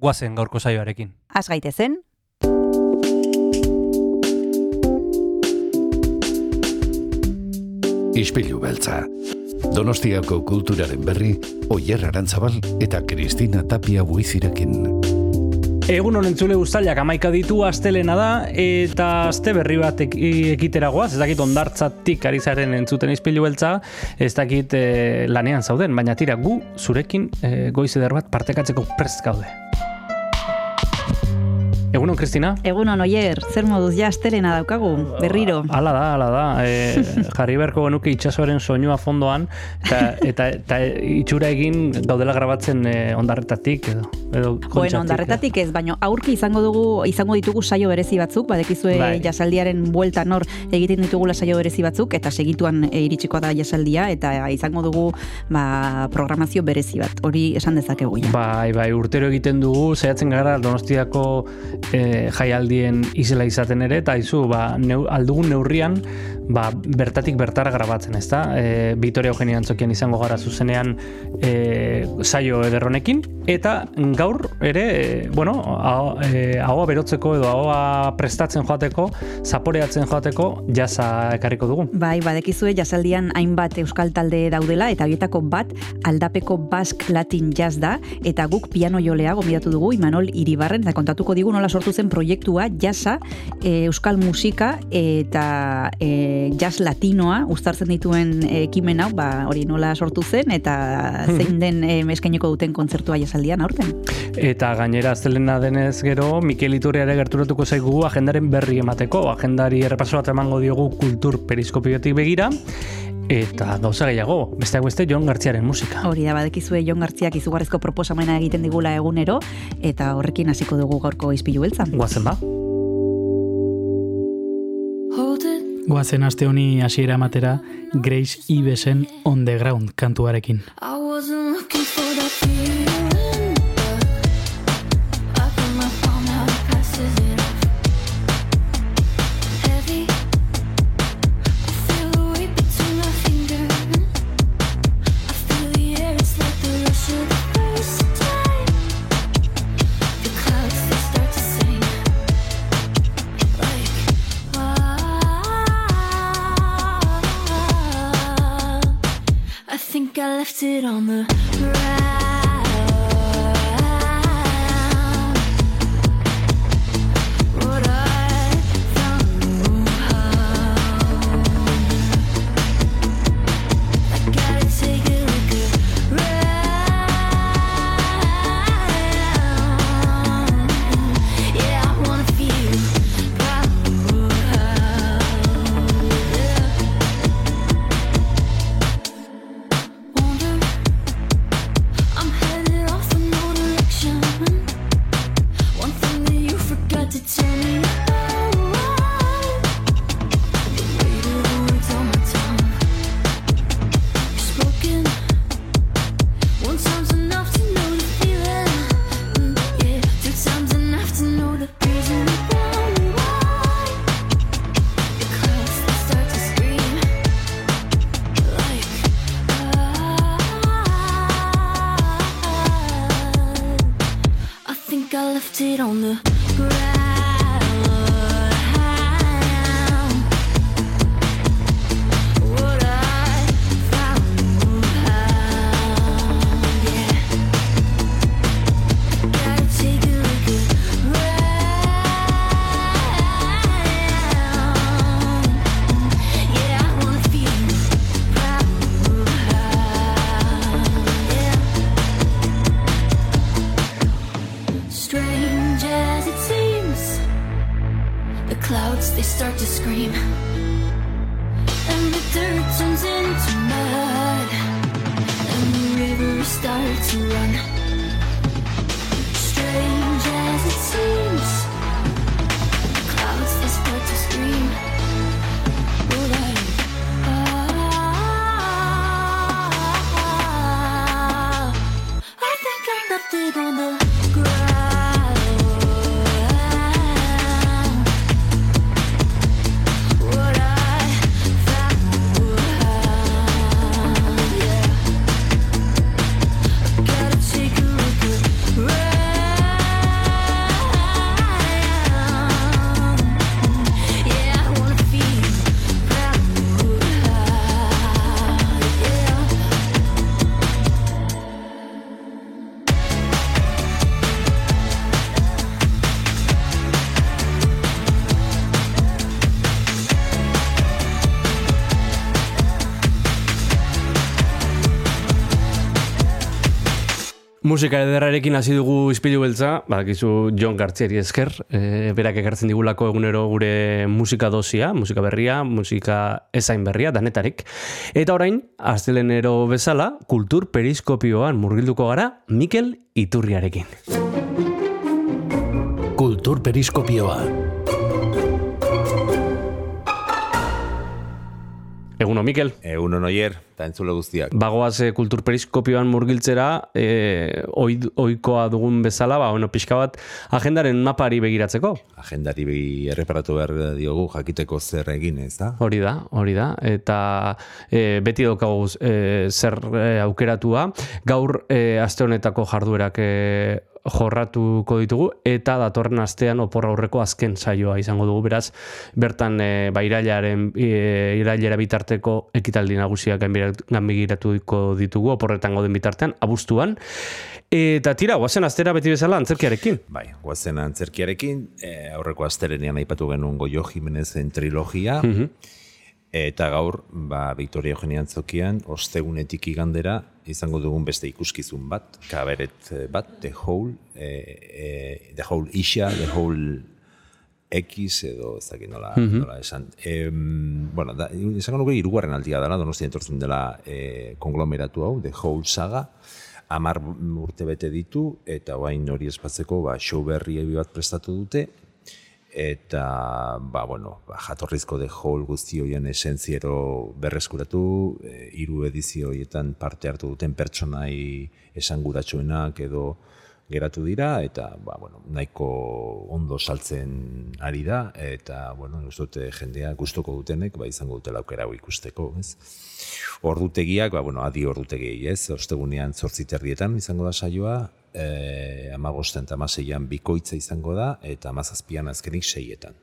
guazen gaurko saioarekin. Az gaitezen, Ispilu beltza. Donostiako kulturaren berri, Oyer Arantzabal eta Kristina Tapia buizirekin. Egun honen zule guztaliak amaika ditu astelena da, eta aste berri bat ek ekitera goaz, ez dakit ondartzatik ari zaren entzuten izpilu beltza, ez dakit eh, lanean zauden, baina tira gu zurekin eh, goiz eder bat partekatzeko prest gaude. Egunon, Kristina? egunon oier, zer moduz ja astelena daukagu, berriro. Hala da, hala da. E, jarri beharko genuke itxasoaren soinua fondoan, eta, eta, eta itxura egin gaudela grabatzen e, ondarretatik edo, edo Bueno, ondarretatik ez, baina aurki izango dugu izango ditugu saio berezi batzuk, badekizue Bai. jasaldiaren bueltan hor egiten ditugula saio berezi batzuk, eta segituan e, iritsiko da jasaldia, eta izango dugu ba, programazio berezi bat, hori esan dezakegu ja. Bai, bai, urtero egiten dugu, zehatzen gara Donostiako e, jaialdien isla izaten ere, eta izu, ba, neu, aldugun neurrian, ba, bertatik bertara grabatzen, ezta? E, Vitoria Eugenia Antzokian izango gara zuzenean e, saio ederronekin, eta gaur ere, e, bueno, e, ahoa berotzeko edo ahoa prestatzen joateko, zaporeatzen joateko, jasa ekarriko dugu. Bai, badekizue jasaldian hainbat euskal talde daudela eta horietako bat aldapeko Bask Latin Jazz da eta guk piano jolea gomidatu dugu Imanol Iribarren eta kontatuko digu nola sortu zen proiektua jazza, e, euskal musika eta e, jazz latinoa uztartzen dituen ekimen hau, ba, hori nola sortu zen eta zein den e, eskainiko duten kontzertua jasaldian aurten. Eta gainera aztelena denez gero, Mikel Iturria ere gerturatuko zaigu agendaren berri emateko. Agendari errepaso bat emango diogu kultur periskopiotik begira. Eta gauza gehiago, besteak beste Jon Gartziaren musika. Hori da, badekizue Jon Gartziak izugarrizko proposamena egiten digula egunero eta horrekin hasiko dugu gaurko izpilu beltzan. Guazen ba? Goazen aste honi hasiera ematera Grace Ivesen On The Ground kantuarekin. I wasn't looking for left it on the ground. Musika ederrarekin hasi dugu ispilu beltza, badakizu John Gartzieri esker, e, berak ekartzen digulako egunero gure musika dosia, musika berria, musika ezain berria, danetarik. Eta orain, astelenero bezala, kultur periskopioan murgilduko gara Mikel Iturriarekin. Kultur periskopioa. Eguno, Mikel. Egun oier, eta entzule guztiak. Bagoaz e, kultur periskopioan murgiltzera, e, oi, oikoa dugun bezala, ba, bueno, pixka bat, agendaren mapari begiratzeko. Agendari begi erreparatu behar diogu jakiteko zer egin, ez da? Hori da, hori da, eta e, beti daukagu e, zer e, aukeratua. Gaur e, aste honetako jarduerak e, jorratuko ditugu eta datorren astean opor aurreko azken saioa izango dugu beraz bertan e, ba irailaren e, irailera bitarteko ekitaldi nagusiak ganbigiratuko ditugu oporretan gauden bitartean abuztuan. Eta tira guazen astera beti bezala antzerkiarekin. Bai, guazen antzerkiarekin, e, aurreko asterenean aipatu genuen Goio Jimenezen trilogia, eta gaur, ba, Victoria Eugenia Antzokian, ostegunetik igandera, izango dugun beste ikuskizun bat, kaberet eh, bat, The Whole, e, e, The Whole Isha, The Whole X edo ez dakit nola, nola esan. E, bueno, da, izango nuke irugarren aldia dela, donostia entortzen dela e, konglomeratu hau, The Whole Saga, amar urte bete ditu, eta bain hori espatzeko ba, show berri bat prestatu dute, eta ba, bueno, ba, jatorrizko de hall guzti horien esentziero berreskuratu, e, hiru edizio horietan parte hartu duten pertsonai esanguratsuenak edo geratu dira eta ba, bueno, nahiko ondo saltzen ari da eta bueno, uste dute jendea gustoko dutenek ba izango dutela aukera hau ikusteko, ez? Ordutegiak, ba bueno, adi ordutegi, ez? Ostegunean 8 terdietan izango da saioa, eh 15 eta 16an bikoitza izango da eta 17an azkenik 6etan.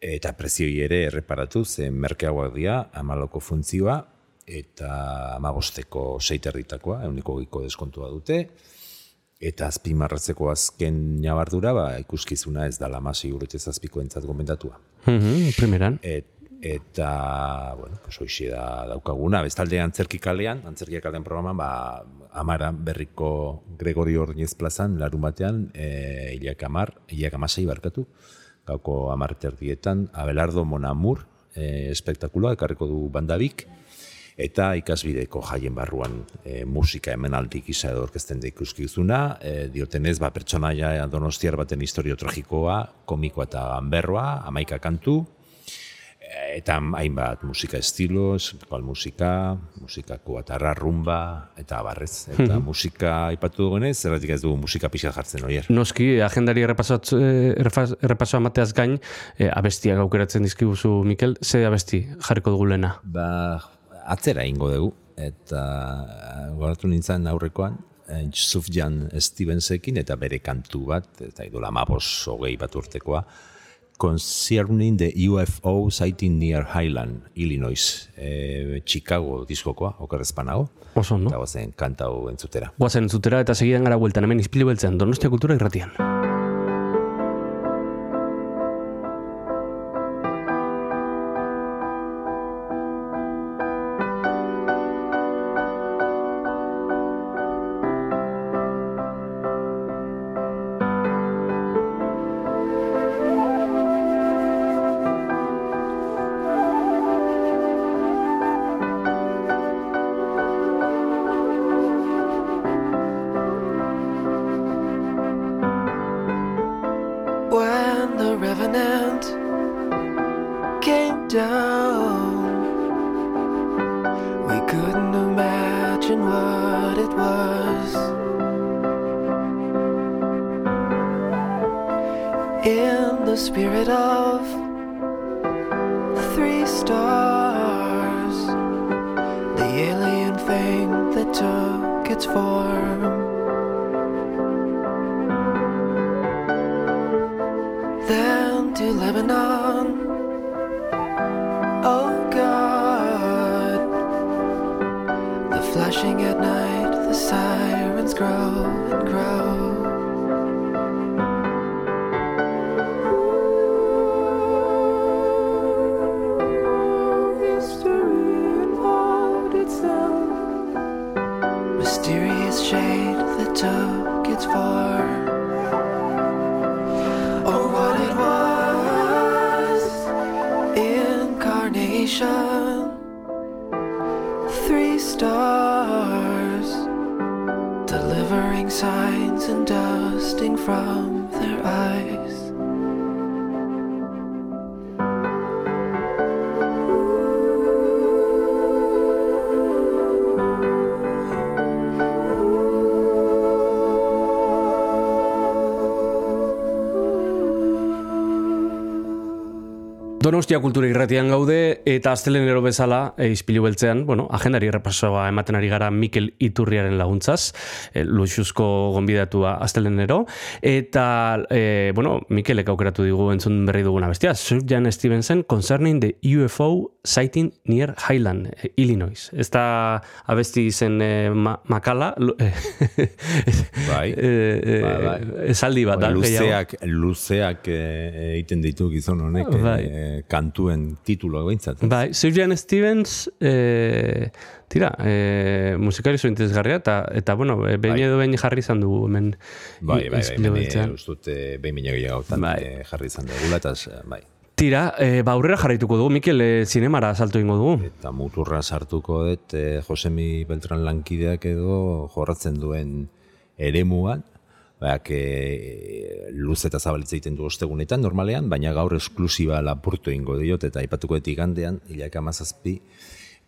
Eta prezioi ere erreparatu zen merkeagoak dira, amaloko funtzioa, eta amagosteko seiterditakoa, euniko giko deskontua dute, eta azpimarratzeko azken nabardura, ba, ikuskizuna ez da lamasi urte zazpiko entzat gomendatua. Mhm, primeran. Et, eta, bueno, pues hoxe da daukaguna. Bestalde antzerki kalean, antzerki kalean programan, ba, amara berriko Gregorio Ordinez plazan, larun batean, e, hilak amar, hilak amasei barkatu, gauko amar terdietan, Abelardo Monamur, e, espektakuloa, ekarriko du bandabik, eta ikasbideko jaien barruan e, musika hemenaldi gisa edo orkesten da ikuskizuna, e, diotenez, ba, pertsonaia donostiar baten historio tragikoa, komikoa eta ganberroa, amaika kantu, e, eta hainbat musika estilo, espal musika, musikako atarra, rumba, eta barrez. Eta musika aipatu dugunez, zerratik ez dugu musika pixka jartzen oier. Noski, agendari errepasat, eh, errepas- errepasoa mateaz gain, eh, abestiak aukeratzen dizkiguzu, Mikel, ze abesti jarriko dugu lehena? Ba, atzera ingo dugu, eta goratu nintzen aurrekoan, eh, Sufjan Stevensekin eta bere kantu bat, eta idola mabos hogei bat urtekoa, Concerning the UFO sighting near Highland, Illinois, e, Chicago diskokoa, okerrezpanago, Oso, no? eta gozen kanta hau entzutera. Guazen entzutera eta segidan gara bueltan hemen izpili beltzean, Donostia Kultura irratian. Donostia kultura irratian gaude eta astelenero bezala e, ispilu beltzean, bueno, agendari errepasoa ematen ari gara Mikel Iturriaren laguntzaz, e, luxuzko gonbidatua astelenero eta e, bueno, Mikelek aukeratu digu entzun berri duguna bestia, Sir Jan Stevenson concerning the UFO sighting near Highland, e, Illinois. Ez da abesti izen e, ma, makala, lu- e, Bai. e, e, Bai, bai. esaldi bat gehiago. luzeak, luzeak eh, egiten ditu gizon honek Bai. eh, kantuen titulo behintzat. Bai, Sir Jan Stevens, e, tira, e, musikari zo interesgarria, eta, eta bueno, behin Bai. edo behin jarri izan du hemen Bai, bai, bai, bai, eh, gehiagotan Bai. eh, jarri izan dugula, eta eh, bai. Tira, e, ba aurrera jarraituko dugu, Mikel, e, zinemara salto ingo dugu. Eta muturra sartuko dut eh, Josemi Beltran lankideak edo jorratzen duen eremuan, Beak, e, luz eta zabalitza egiten du ostegunetan, normalean, baina gaur esklusiba lapurtu ingo diot, eta aipatuko dut igandean, hilak amazazpi,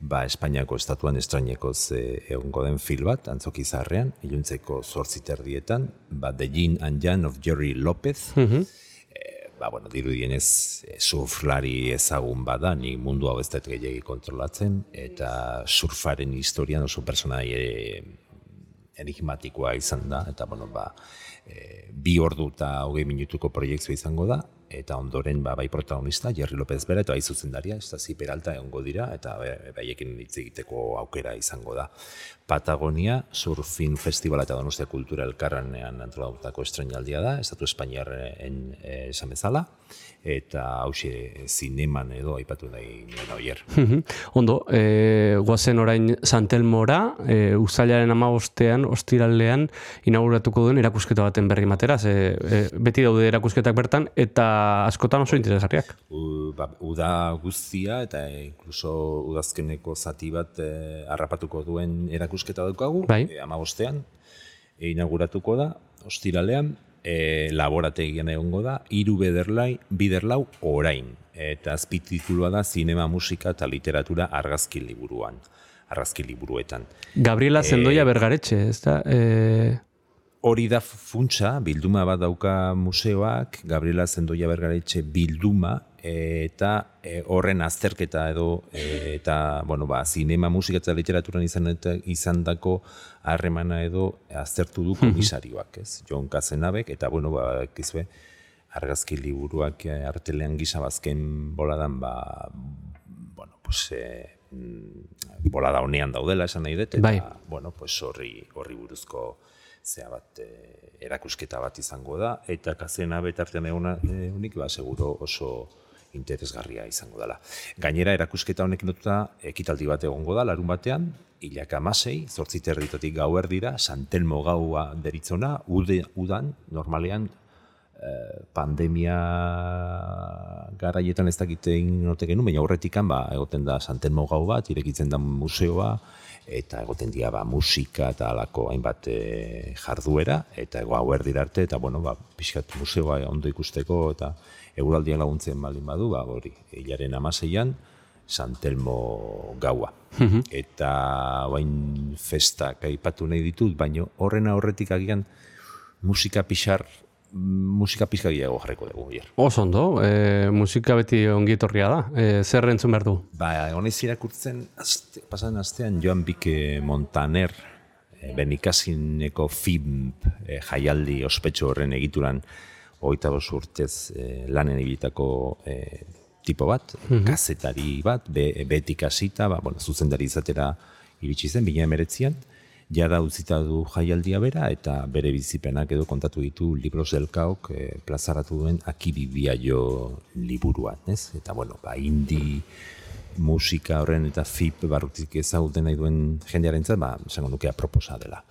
ba, Espainiako estatuan estrainekoz e, egongo den fil bat, antzoki zaharrean, iluntzeko zortziterdietan, ba, The Yin and Yang of Jerry Lopez, ba, bueno, dirudienez e, surflari ezagun bada, ni mundu hau ez dut gehiagi kontrolatzen, eta surfaren historian oso personai e, enigmatikoa izan da, eta bueno, ba, e, bi ordu eta hogei minutuko proiektzioa izango da, eta ondoren ba, bai protagonista, Jerry López bera, eta bai zuzendaria, Estasi Peralta egongo dira, eta baiekin hitz egiteko aukera izango da. Patagonia Surfin Festivala eta Donostia Kultura Elkarranean antolatutako estrenaldia da, Estatu Espainiarren eh, esan bezala, eta hauxe zineman edo aipatu nahi nuen oier. Mhm. Ondo, e, guazen orain Santelmora, e, uztailaren amabostean, ostiralean, inauguratuko duen erakusketa baten berri matera, ze, e, beti daude erakusketak bertan, eta askotan oso interesgarriak. U, ba, uda guztia eta e, inkluso udazkeneko zati bat e, harrapatuko duen erakusketa daukagu, Bai. e, amabostean, e, inauguratuko da, ostiralean, e, laborategian egongo da, hiru bederlai, biderlau orain. Eta azpititulua da Zinema, Musika eta Literatura argazki liburuan, argazki liburuetan. Gabriela Zendoia Bergaretxe, ez da? E, Hori da funtsa, bilduma bat dauka museoak, Gabriela Zendoia Bergaretxe bilduma, eta e, horren azterketa edo, e, eta, bueno, ba, zinema, musika eta literaturan izan, eta, izan dako harremana edo aztertu du komisarioak, ez? Jon Kazenabek, eta, bueno, ba, kizue, argazki liburuak eh, artelean gisa bazken boladan, ba, bueno, pues, e, bolada honean daudela esan nahi dut, eta, Bai. bueno, pues horri, horri buruzko zea bat e, erakusketa bat izango da, eta kazena betartean eguna unik, ba, seguro oso interesgarria izango dela. Gainera, erakusketa honekin lotuta ekitaldi bat egongo da, larun batean, hilak amasei, zortzi territotik gau erdira, Santelmo gaua deritzona, ude, udan, normalean, eh, pandemia garaietan ez dakite inote genuen, baina horretikan ba, egoten da Santelmo gau bat, irekitzen da museoa, eta egoten dira ba, musika eta alako hainbat e, jarduera, eta ego hau erdira arte, eta bueno, ba, pixkat museoa ondo ikusteko, eta eguraldian laguntzen baldin badu, ba, hori, hilaren amaseian, Santelmo gaua. Eta bain festak aipatu nahi ditut, baino horren aurretik agian musika pixar musika pizka gehiago jarriko dugu, hier. Oso ondo, e, musika beti ongi etorria da. E, zer entzun behar du? Ba, egon ez irakurtzen, azte, pasan astean Joan Bike Montaner, e, benikazineko film e, jaialdi ospetsu horren egituran, hogeita bost urtez e, lanen ibilitako e, tipo bat, kazetari bat, be, betik hasita, ba, bueno, zuzendari izatera iritsi zen, bina emeretzian, jada utzita du jaialdia bera, eta bere bizipenak edo kontatu ditu Libros del Kaok e, plazaratu duen Akibibia jo liburuan, ez? Eta, bueno, ba, indi musika horren eta FIP barrutik ezaguten nahi duen jendearen ba, esango nuke aproposa dela.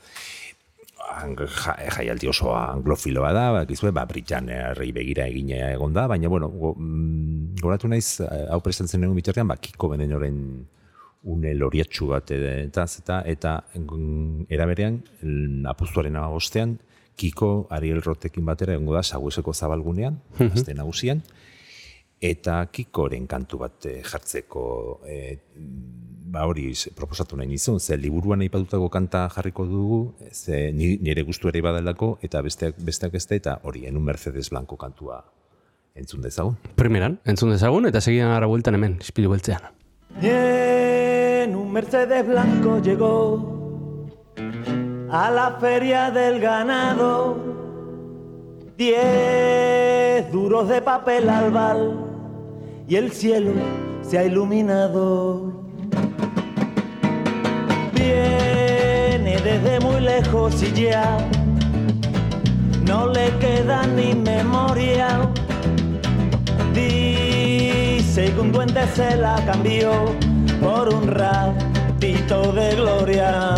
Jaialdi oso anglofiloa da, bakizue, ba, Britanerri begira egina egon da, baina, bueno, go, mm, goratu naiz, eh, hau prestatzen egun bitartean, ba, Kiko Benenoren une loriatxu bat eta eta, eta mm, era berean, mm, apustuaren ostean, Kiko Ariel Rotekin batera egongo da Sagueseko zabalgunean, azte nagusian, eta Kikoren kantu bat eh, jartzeko eh, ba hori proposatu nahi nizun, ze liburuan aipatutako kanta jarriko dugu, ze ni- nire gustu ere badalako, eta besteak, besteak beste, eta hori, en un Mercedes Blanco kantua entzun dezagun. Primeran, entzun dezagun, eta segidan gara bueltan hemen, ispilu beltzean. En un Mercedes blanco llegó a la feria del ganado. Diez duros de papel al bal y el cielo se ha iluminado. Viene desde muy lejos y ya no le queda ni memoria. Dice que un duende se la cambió por un ratito de gloria.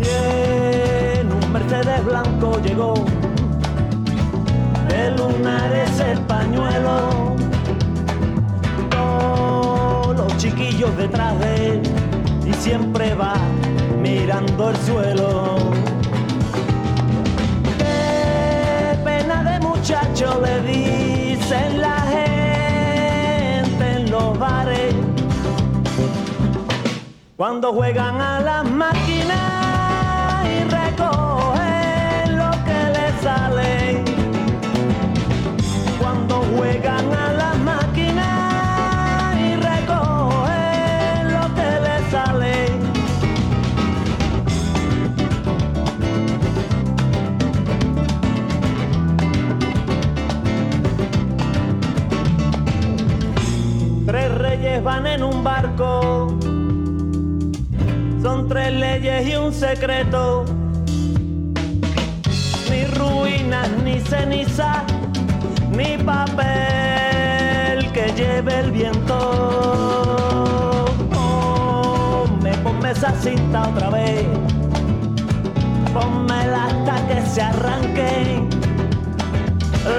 Y un Mercedes blanco llegó de lunares el pañuelo todos los chiquillos detrás de él y siempre va mirando el suelo. Qué pena de muchacho le dicen la gente en los bares cuando juegan a las máquinas juegan a las máquinas y recogen lo que les sale. Tres reyes van en un barco, son tres leyes y un secreto. Ni ruinas, ni ceniza, ni papel que lleve el viento. Ponme, ponme esa cinta otra vez. Pónmela hasta que se arranque.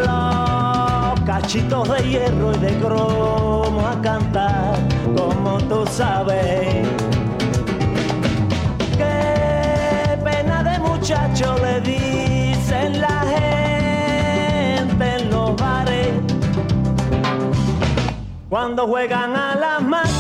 Los cachitos de hierro y de cromo a cantar como tú sabes. Qué pena de muchacho le dicen cuando juegan a las máquinas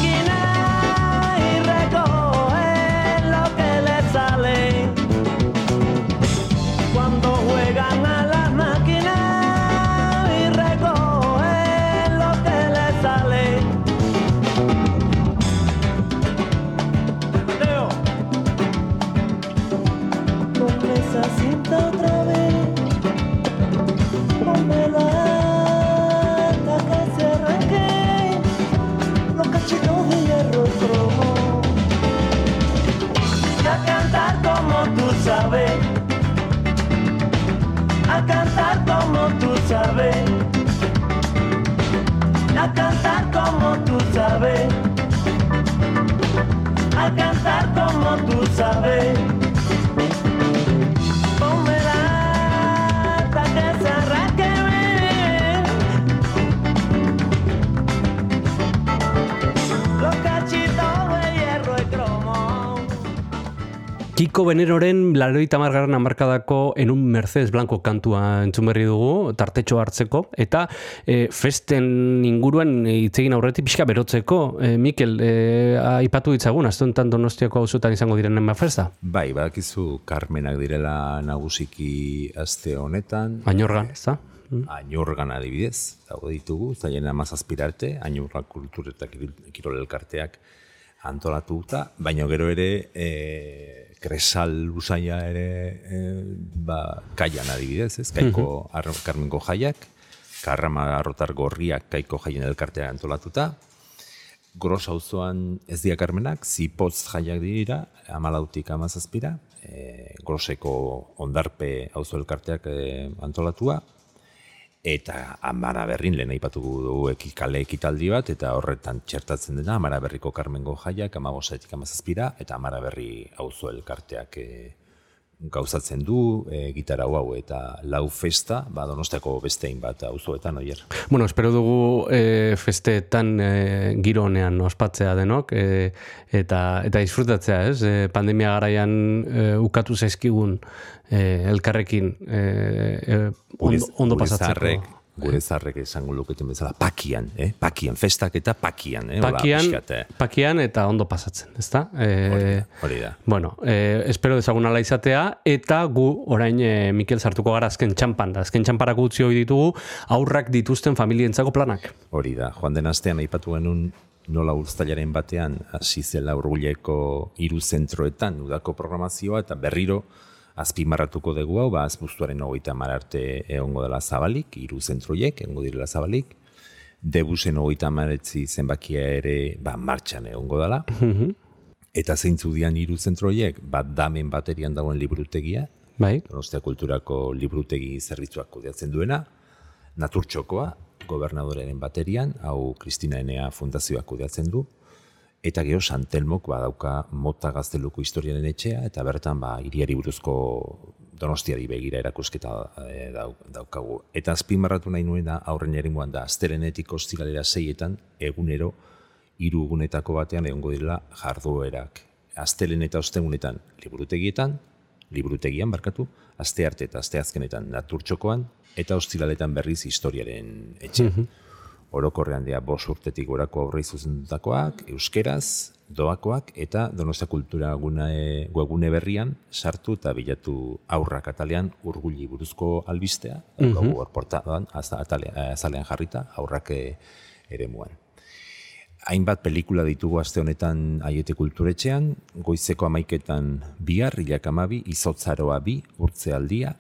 Los cachitos de hierro y cromo. Kiko Beneroren laroita margarren amarkadako en un Mercedes Blanco kantua entzun berri dugu, tartetxo hartzeko, eta e, festen inguruan itzegin aurretik pixka berotzeko. E, Mikel, e, aipatu ditzagun, azte honetan donostiako hauzotan izango diren enba festa? Bai, badakizu Carmenak direla nagusiki aste honetan. Añorgan, ez da? Añorgan adibidez, daude ditugu, zaien amazazpirarte, Añorgan kultur eta kirol elkarteak antolatuta, baina gero ere e, kresal usaia ere e, ba, kaian adibidez, ez? Kaiko ar, Carmengo jaiak, karrama arrotar gorriak kaiko jaien elkartea antolatuta, Gros auzoan ez dira karmenak, zipotz jaiak dira, amalautik amazazpira, e, groseko ondarpe auzo elkarteak e, antolatua, eta amara berrin lehen aipatu dugu ekikale ekitaldi bat, eta horretan txertatzen dena, amara berriko karmengo jaiak, amagosaetik amazazpira, eta amara berri auzo elkarteak e, gauzatzen du, e, gitara hau eta lau festa, ba, donostiako bestein bat auzoetan oier. Bueno, espero dugu e, festeetan e, giro honean ospatzea denok e, eta eta disfrutatzea, ez? E, pandemia garaian e, ukatu zaizkigun e, elkarrekin e, e, ondo, ondo pasatzeko. gure zarrek esango luketen bezala, pakian, eh? pakian, festak eta pakian. Eh? Pakian, pixkat, eh? pakian eta ondo pasatzen, ezta? E, Hori da. Bueno, eh, espero dezagun ala izatea, eta gu orain eh, Mikel sartuko gara azken txampan da. Azken txamparak utzi hoi ditugu aurrak dituzten familientzako planak. Hori da, joan den astean aipatu genuen nola uztailaren batean hasi zela urguleko hiru zentroetan udako programazioa eta berriro azpimarratuko dugu hau, ba, azpuztuaren hogeita mar arte egongo dela zabalik, hiru zentroiek egongo direla zabalik, debusen hogeita maretzi zenbakia ere ba, martxan egongo dela, eta zeintzu dian hiru zentroiek, bat damen baterian dagoen liburutegia, Bai? Donostia Kulturako liburutegi zerbitzuak kudeatzen duena, Naturtxokoa, gobernadorearen baterian, hau Kristina Enea fundazioak kudeatzen du, eta gero Santelmok badauka mota gazteluko historiaren etxea, eta bertan ba, iriari buruzko donostiari begira erakusketa e, dau, daukagu. Eta azpimarratu nahi nuena aurren eringuan da, azterenetik ostiralera seietan, egunero, hiru egunetako batean egongo direla jarduerak. Aztelen eta ostegunetan liburutegietan, liburutegian barkatu, aste arte eta aste azkenetan naturtxokoan, eta ostiraletan berriz historiaren etxe. Orokorrean dira bos urtetik gorako aurrei zuzendutakoak, euskeraz, doakoak, eta Donostia Kultura gune, webgune berrian sartu eta bilatu aurrak atalean urguli buruzko albistea, mm hor portadan, eh, azalean jarrita, aurrak eh, eremuan. Hainbat pelikula ditugu aste honetan aiete kulturetxean, goizeko amaiketan bihar, hilak amabi, izotzaroa bi, urtzealdia,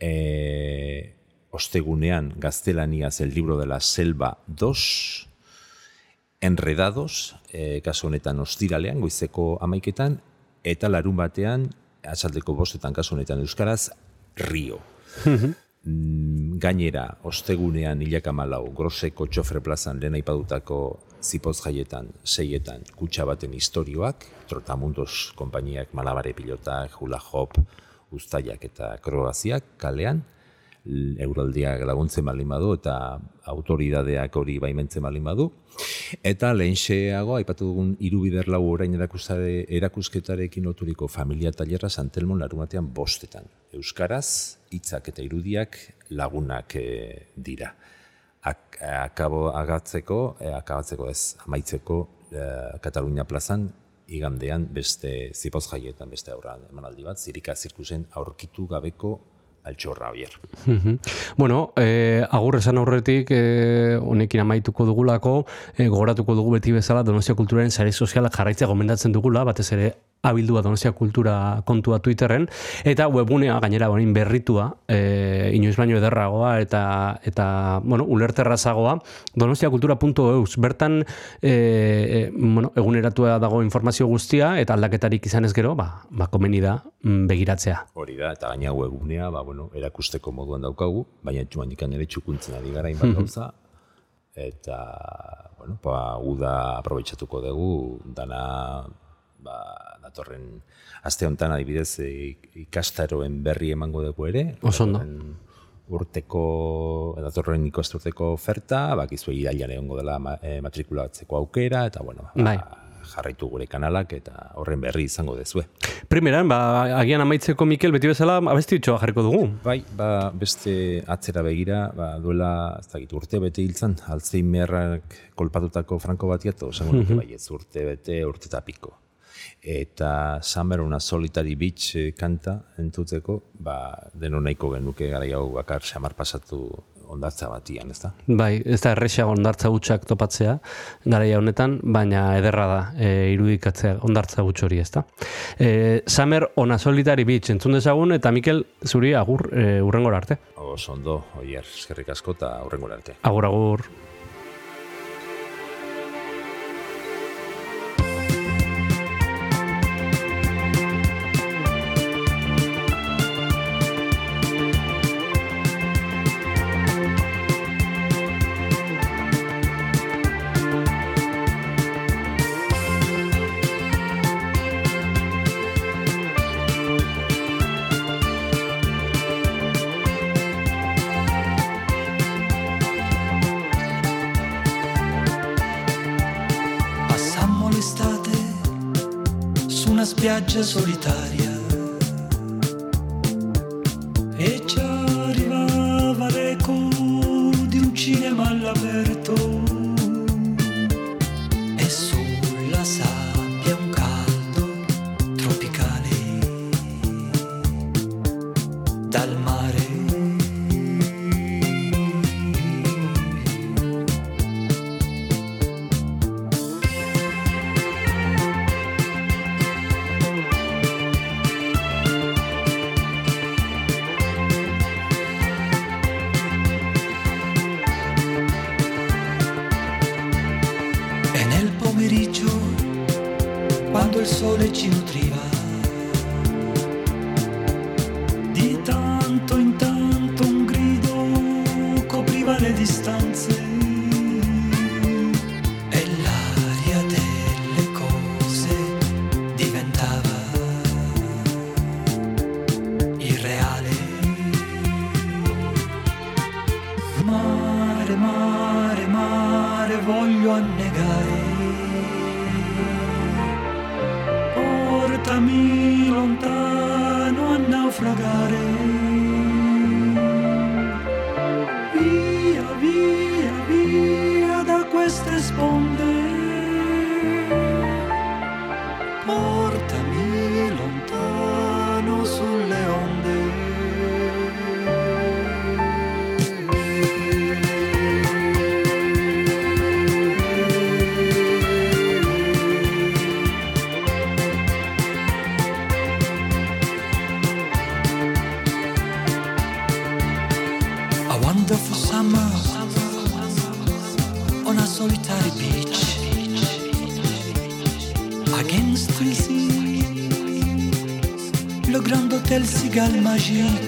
e, ostegunean gaztelaniaz el libro de la selva 2, enredados, e, kasu honetan ostiralean, goizeko amaiketan, eta larun batean, atzaldeko bostetan kasu honetan euskaraz, rio. Mm, gainera, ostegunean hilak amalau, groseko txofre plazan lehen aipadutako zipoz jaietan, seietan, kutsa baten historioak, trotamundos konpainiak, malabare pilotak, hula hop, ustaiak eta kroaziak kalean, euraldiak laguntzen baldin badu eta autoridadeak hori baimentzen baldin badu. Eta lehenxeago, aipatu dugun irubider lau orain erakustare, erakusketarekin loturiko familia tailerra Santelmon larumatean bostetan. Euskaraz, hitzak eta irudiak lagunak eh, dira. Ak, akabo agatzeko, eh, akabatzeko ez, amaitzeko eh, Katalunia plazan, igandean beste zipoz jaietan beste aurra emanaldi bat, zirika zirkusen aurkitu gabeko altxorra oier. Mhm. Bueno, eh, agur esan aurretik eh, honekin amaituko dugulako, eh, gogoratuko dugu beti bezala Donostia Kulturaren sare sozialak jarraitzea gomendatzen dugula, batez ere abildua Donostia Kultura kontua Twitterren, eta webgunea gainera bonin berritua, eh, inoiz baino ederragoa eta, eta bueno, ulerterrazagoa, donostiakultura.eus. Bertan, eh, bueno, eguneratua dago informazio guztia, eta aldaketarik izan ez gero, ba, ba komeni da mm, begiratzea. Hori da, eta gaina webgunea, ba, bueno, erakusteko moduan daukagu, baina txuan ikan ere txukuntzen ari gara inbat gauza, eta, bueno, ba, uda aprobetsatuko dugu, dana, ba, datorren, aste honetan adibidez e, ikastaroen berri emango dugu ere. Oso ondo. Urteko, datorren ikasturteko oferta, bakizu irailan egongo dela e, matrikulatzeko aukera, eta bueno, ba, Bai. jarraitu gure kanalak eta horren berri izango dezue. Primeran, ba, agian amaitzeko Mikel beti bezala abesti itxoa jarriko dugu. Bai, ba, beste atzera begira, ba, duela, ez dakit, urte bete hiltzan, Alzheimerrak kolpatutako franko batiat, osango nuke bai, ez urte bete, urte eta piko. Eta Summer una solitary beach eh, kanta entzuteko, ba, deno nahiko genuke gara hau bakar xamar pasatu ondartza batian, ez da? Bai, ez da erresa ondartza gutxak topatzea, garaia honetan, baina ederra da e, irudikatzea ondartza gutx hori, ez da? E, Summer on a solitary beach, entzun dezagun, eta Mikel, zuri agur e, urrengora arte. Oso ondo, oier, eskerrik asko eta aurrengora arte. Agur, agur. Su una sole ci nutriva, imagino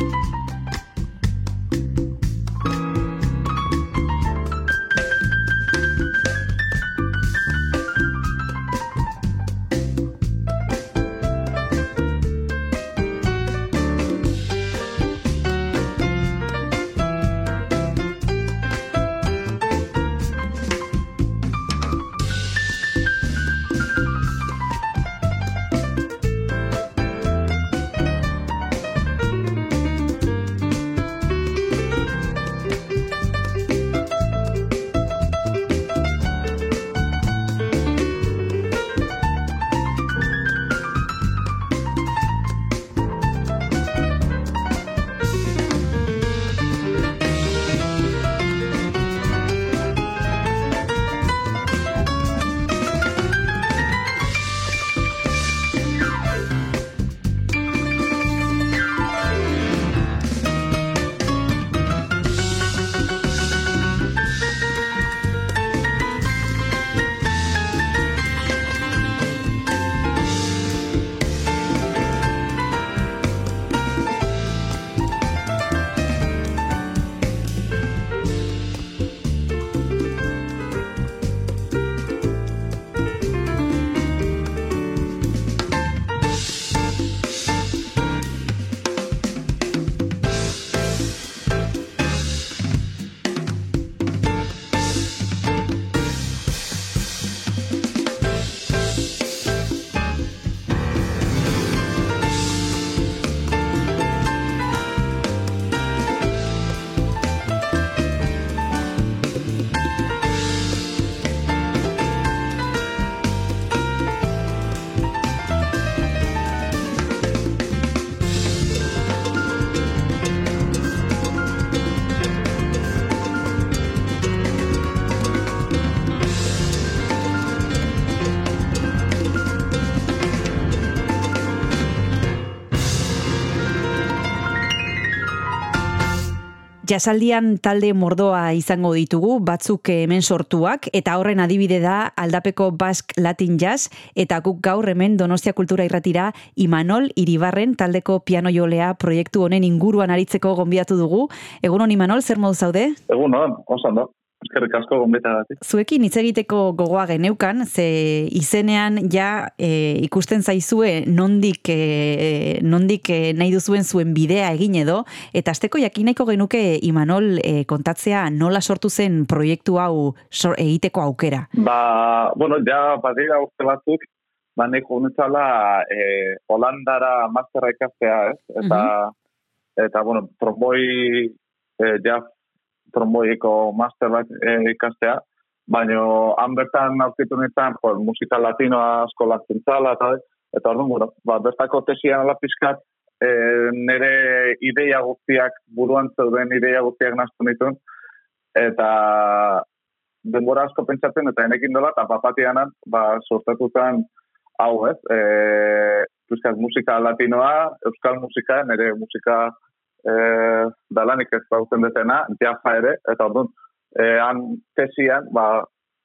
you Jasaldian talde mordoa izango ditugu, batzuk hemen sortuak, eta horren adibide da aldapeko Bask Latin Jazz, eta guk gaur hemen Donostia Kultura irratira Imanol Iribarren taldeko piano jolea proiektu honen inguruan aritzeko gonbidatu dugu. Egunon Imanol, zer modu zaude? Egun hon, osan da. Eskerrik asko gonbetagatik. Zuekin hitz egiteko gogoa geneukan, ze izenean ja e, ikusten zaizue nondik, e, nondik e, nahi duzuen zuen bidea egin edo, eta azteko jakinaiko genuke Imanol e, kontatzea nola sortu zen proiektu hau sor, egiteko aukera. Ba, bueno, ja badira urte batzuk, ba neko honetzala e, Holandara masterra ikastea, ez? Eta, eta bueno, tromboi, e, ja tromboiko master bat e, ikastea, baina han bertan aurkitu nintzen, jo, musika latinoa asko lantzen zala, eta, eta orduan, bueno, ba, bertako tesian ala pizkat, e, nire ideia guztiak, buruan zeuden ideia guztiak naztu nituen, eta denbora asko pentsatzen, eta enekin dola, eta papatianan, ba, sortatutan, hau ez, e, musika latinoa, euskal musika, nire musika e, dalanik ez bauten detena, jafa ere, eta orduan, e, han tesian, ba,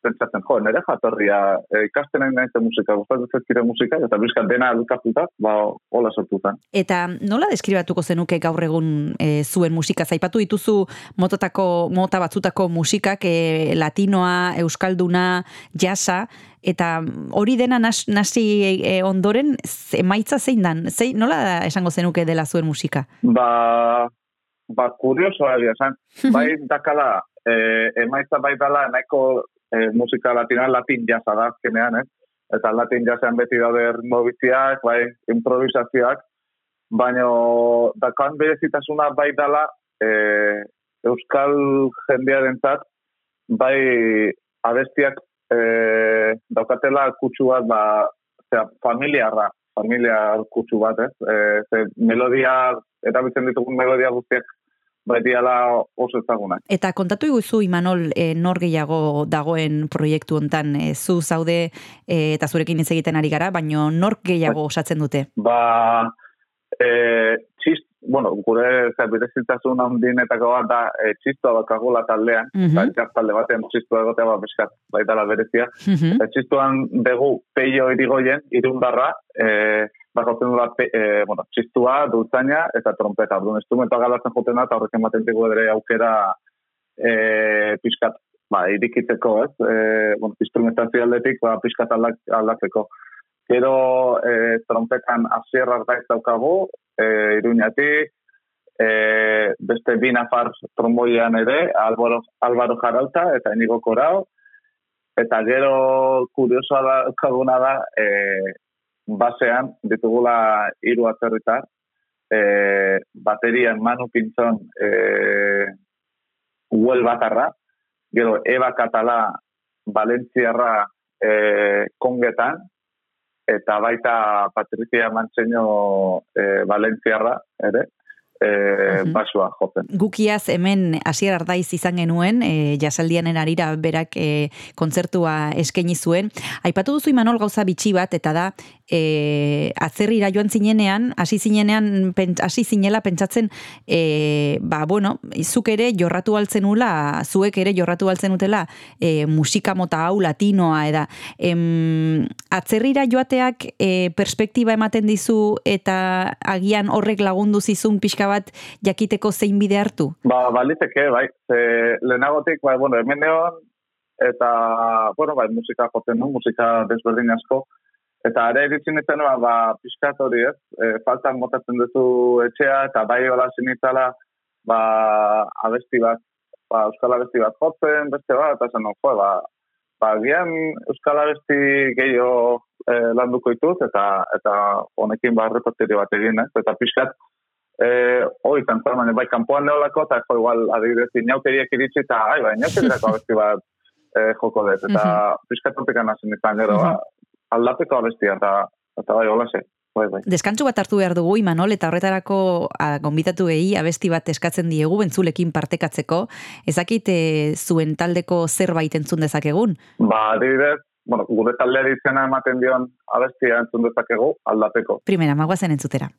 pentsatzen, jo, nire jatorria, e, ikasten nahi nahi musika, gustatzen zezkire musika, eta bizkat dena elkartuta, ba, hola sortutan. Eta nola deskribatuko zenuke gaur egun e, zuen musika? Zaipatu dituzu mototako, mota batzutako musikak, e, latinoa, euskalduna, jasa, eta hori dena nas, nasi e, ondoren emaitza zein dan? Zein, nola esango zenuke dela zuen musika? Ba, ba, kuriosoa egia esan. Bai, dakala, e, emaitza bai dala, nahiko e, musika latina, latin jazza da, azkenean, eh? Eta latin jazzean beti daude ritmobiziak, bai, improvisazioak, baina dakan berezitasuna bai dala, e, euskal jendearentzat, bai, abestiak e, daukatela kutsu bat, ba, zera, familiarra, familiar kutsu bat, ez? E, ze melodia, erabiltzen ditugun melodia guztiak, bai diala oso ezagunak. Eta kontatu iguzu, Imanol, e, nor gehiago dagoen proiektu hontan e, zu zaude e, eta zurekin hitz egiten ari gara, baino nor gehiago osatzen dute? Ba, e, txist, bueno, gure zerbirezitasun handinetako bat da e, txistoa bakagula taldean, mm -hmm. talde batean txistoa egotea bat beskat, baita la berezia. Mhm. Eta txistuan begu peio irigoien, irundarra, e, bakotzen dula, pe, e, bueno, txistua, dultzaina eta trompeta. Orduan, instrumenta galatzen joten da, eta horrekin baten digu ere aukera e, pixkat, ba, irikitzeko, ez? E, bueno, instrumentazio aldetik, ba, pixkat aldak, aldatzeko. Gero, e, trompetan asier ardaiz daukagu, e, iruñatik, e, beste bi nafar tromboian ere, Álvaro, Álvaro Jarauta eta Inigo Korao, eta gero kuriosoa da, da, e, basean ditugula hiru atzerritar, e, baterian Manu Pintzon e, Uel Batarra, gero Eva Katala Valentziarra e, kongetan, eta baita Patricia Mantseño e, Valentziarra ere, e, basua jotzen. Gukiaz hemen hasier ardaiz izan genuen, e, jasaldianen arira berak e, kontzertua eskaini zuen. Aipatu duzu Imanol gauza bitxi bat, eta da, e, atzerrira joan zinenean, hasi zinenean, hasi zinela pentsatzen, e, ba, bueno, zuk ere jorratu altzen ula, zuek ere jorratu altzen utela, e, musika mota hau latinoa, eda, em, atzerrira joateak e, perspektiba ematen dizu, eta agian horrek lagundu zizun pixka bat jakiteko zein bide hartu? Ba, baliteke, bai. Ze, lehenagotik, bai, bueno, hemen neon, eta, bueno, bai, musika joten du, musika desberdin asko. Eta ere iritzen nintzen, ba, ba pixkat hori ez, e, faltan motatzen duzu etxea, eta bai hola sinitzala, ba, abesti bat, ba, euskal abesti bat jotzen, beste bat, eta zen, jo, ba, ba, gian euskal abesti gehiago e, landuko ditut, eta, eta honekin ba, repertorio bat egin, ez? Eta pixkat, eh, hoi, kantzan, baina bai, kanpoan neolako, eta jo, igual, adibidez, inaukeriak iritsi, eta, ai, bai, inaukeriako abesti bat eh, joko dut, eta pixkat hortekan hasen izan gero, ba, aldapeko abestia, eta, eta bai, hola ze, bai, bai. Deskantzu bat hartu behar dugu, Imanol, eta horretarako a, gonbitatu gehi abesti bat eskatzen diegu bentzulekin partekatzeko. Ezakit e, zuen taldeko zerbait entzun dezakegun? Ba, adibidez, bueno, gure taldeari izena ematen dion abestia entzun dezakegu, aldapeko. Primera, magoazen entzutera.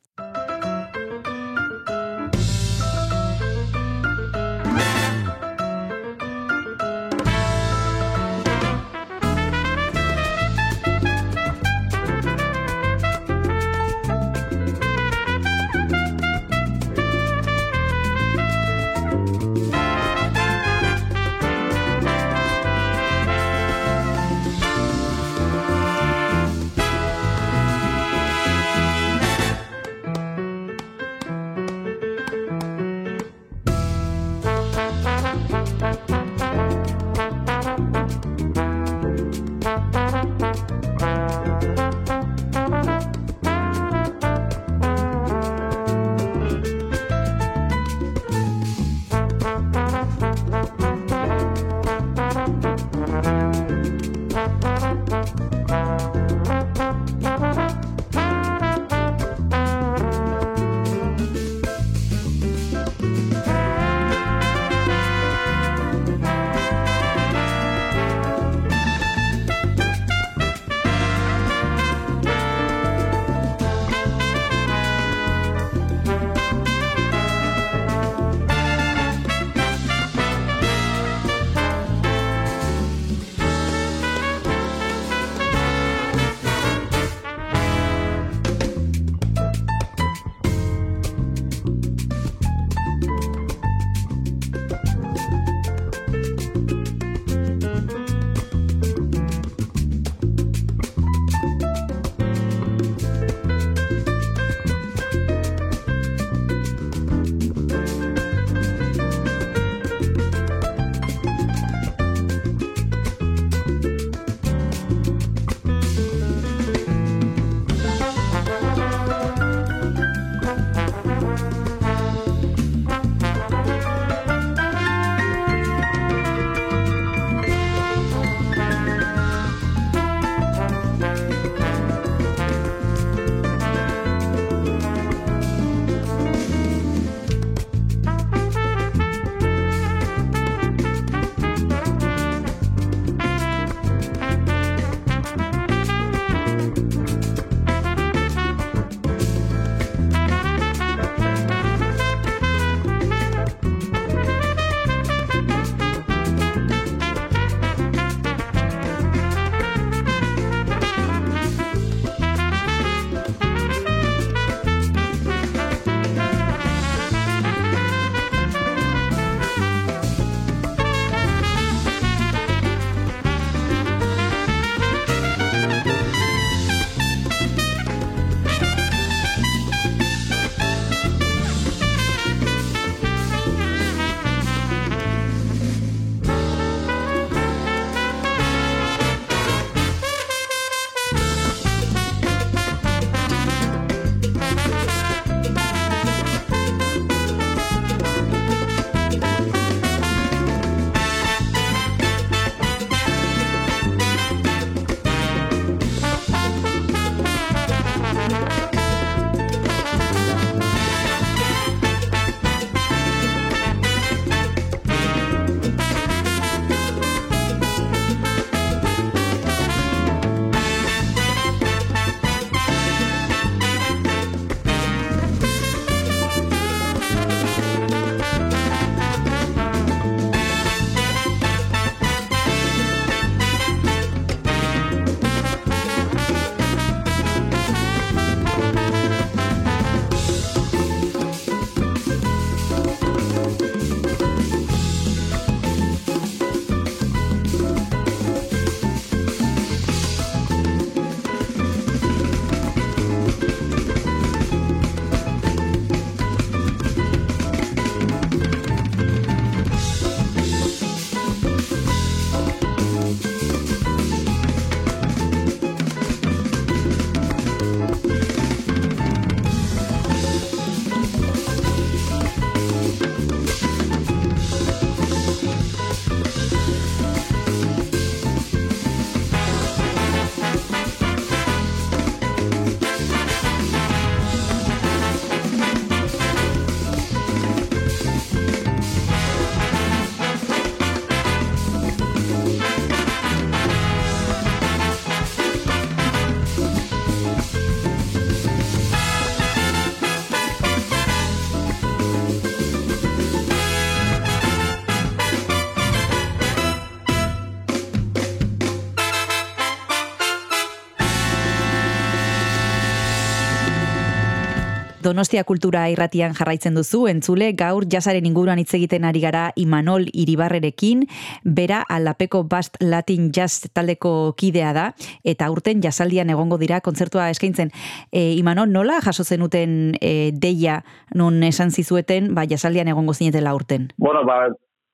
Donostia kultura irratian jarraitzen duzu, entzule, gaur jasaren inguruan hitz egiten ari gara Imanol Iribarrerekin, bera aldapeko Bast Latin Jazz taldeko kidea da, eta urten jasaldian egongo dira kontzertua eskaintzen. E, Imanol, nola jaso zenuten e, deia non esan zizueten, ba, jasaldian egongo zinetela urten? Bueno, ba,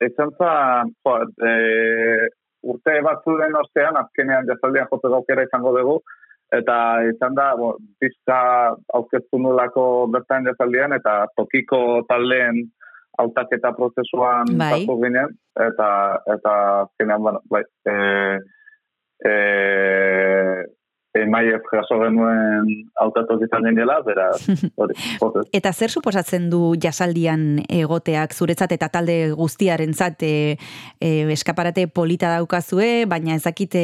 esan za, e, urte batzuren ostean, azkenean jazaldian joteko aukera izango dugu, eta izan da, bo, pizka aurkeztu nulako bertan jazaldian, eta tokiko taldeen hautaketa prozesuan Bai. sartu ginen, eta, eta azkenean, bueno, bai, e, e, emaiez jaso genuen hautatok izan ginela, beraz, hori. Eta zer suposatzen du jasaldian egoteak zuretzat eta talde guztiarentzat e, e, eskaparate polita daukazue, baina ezakite,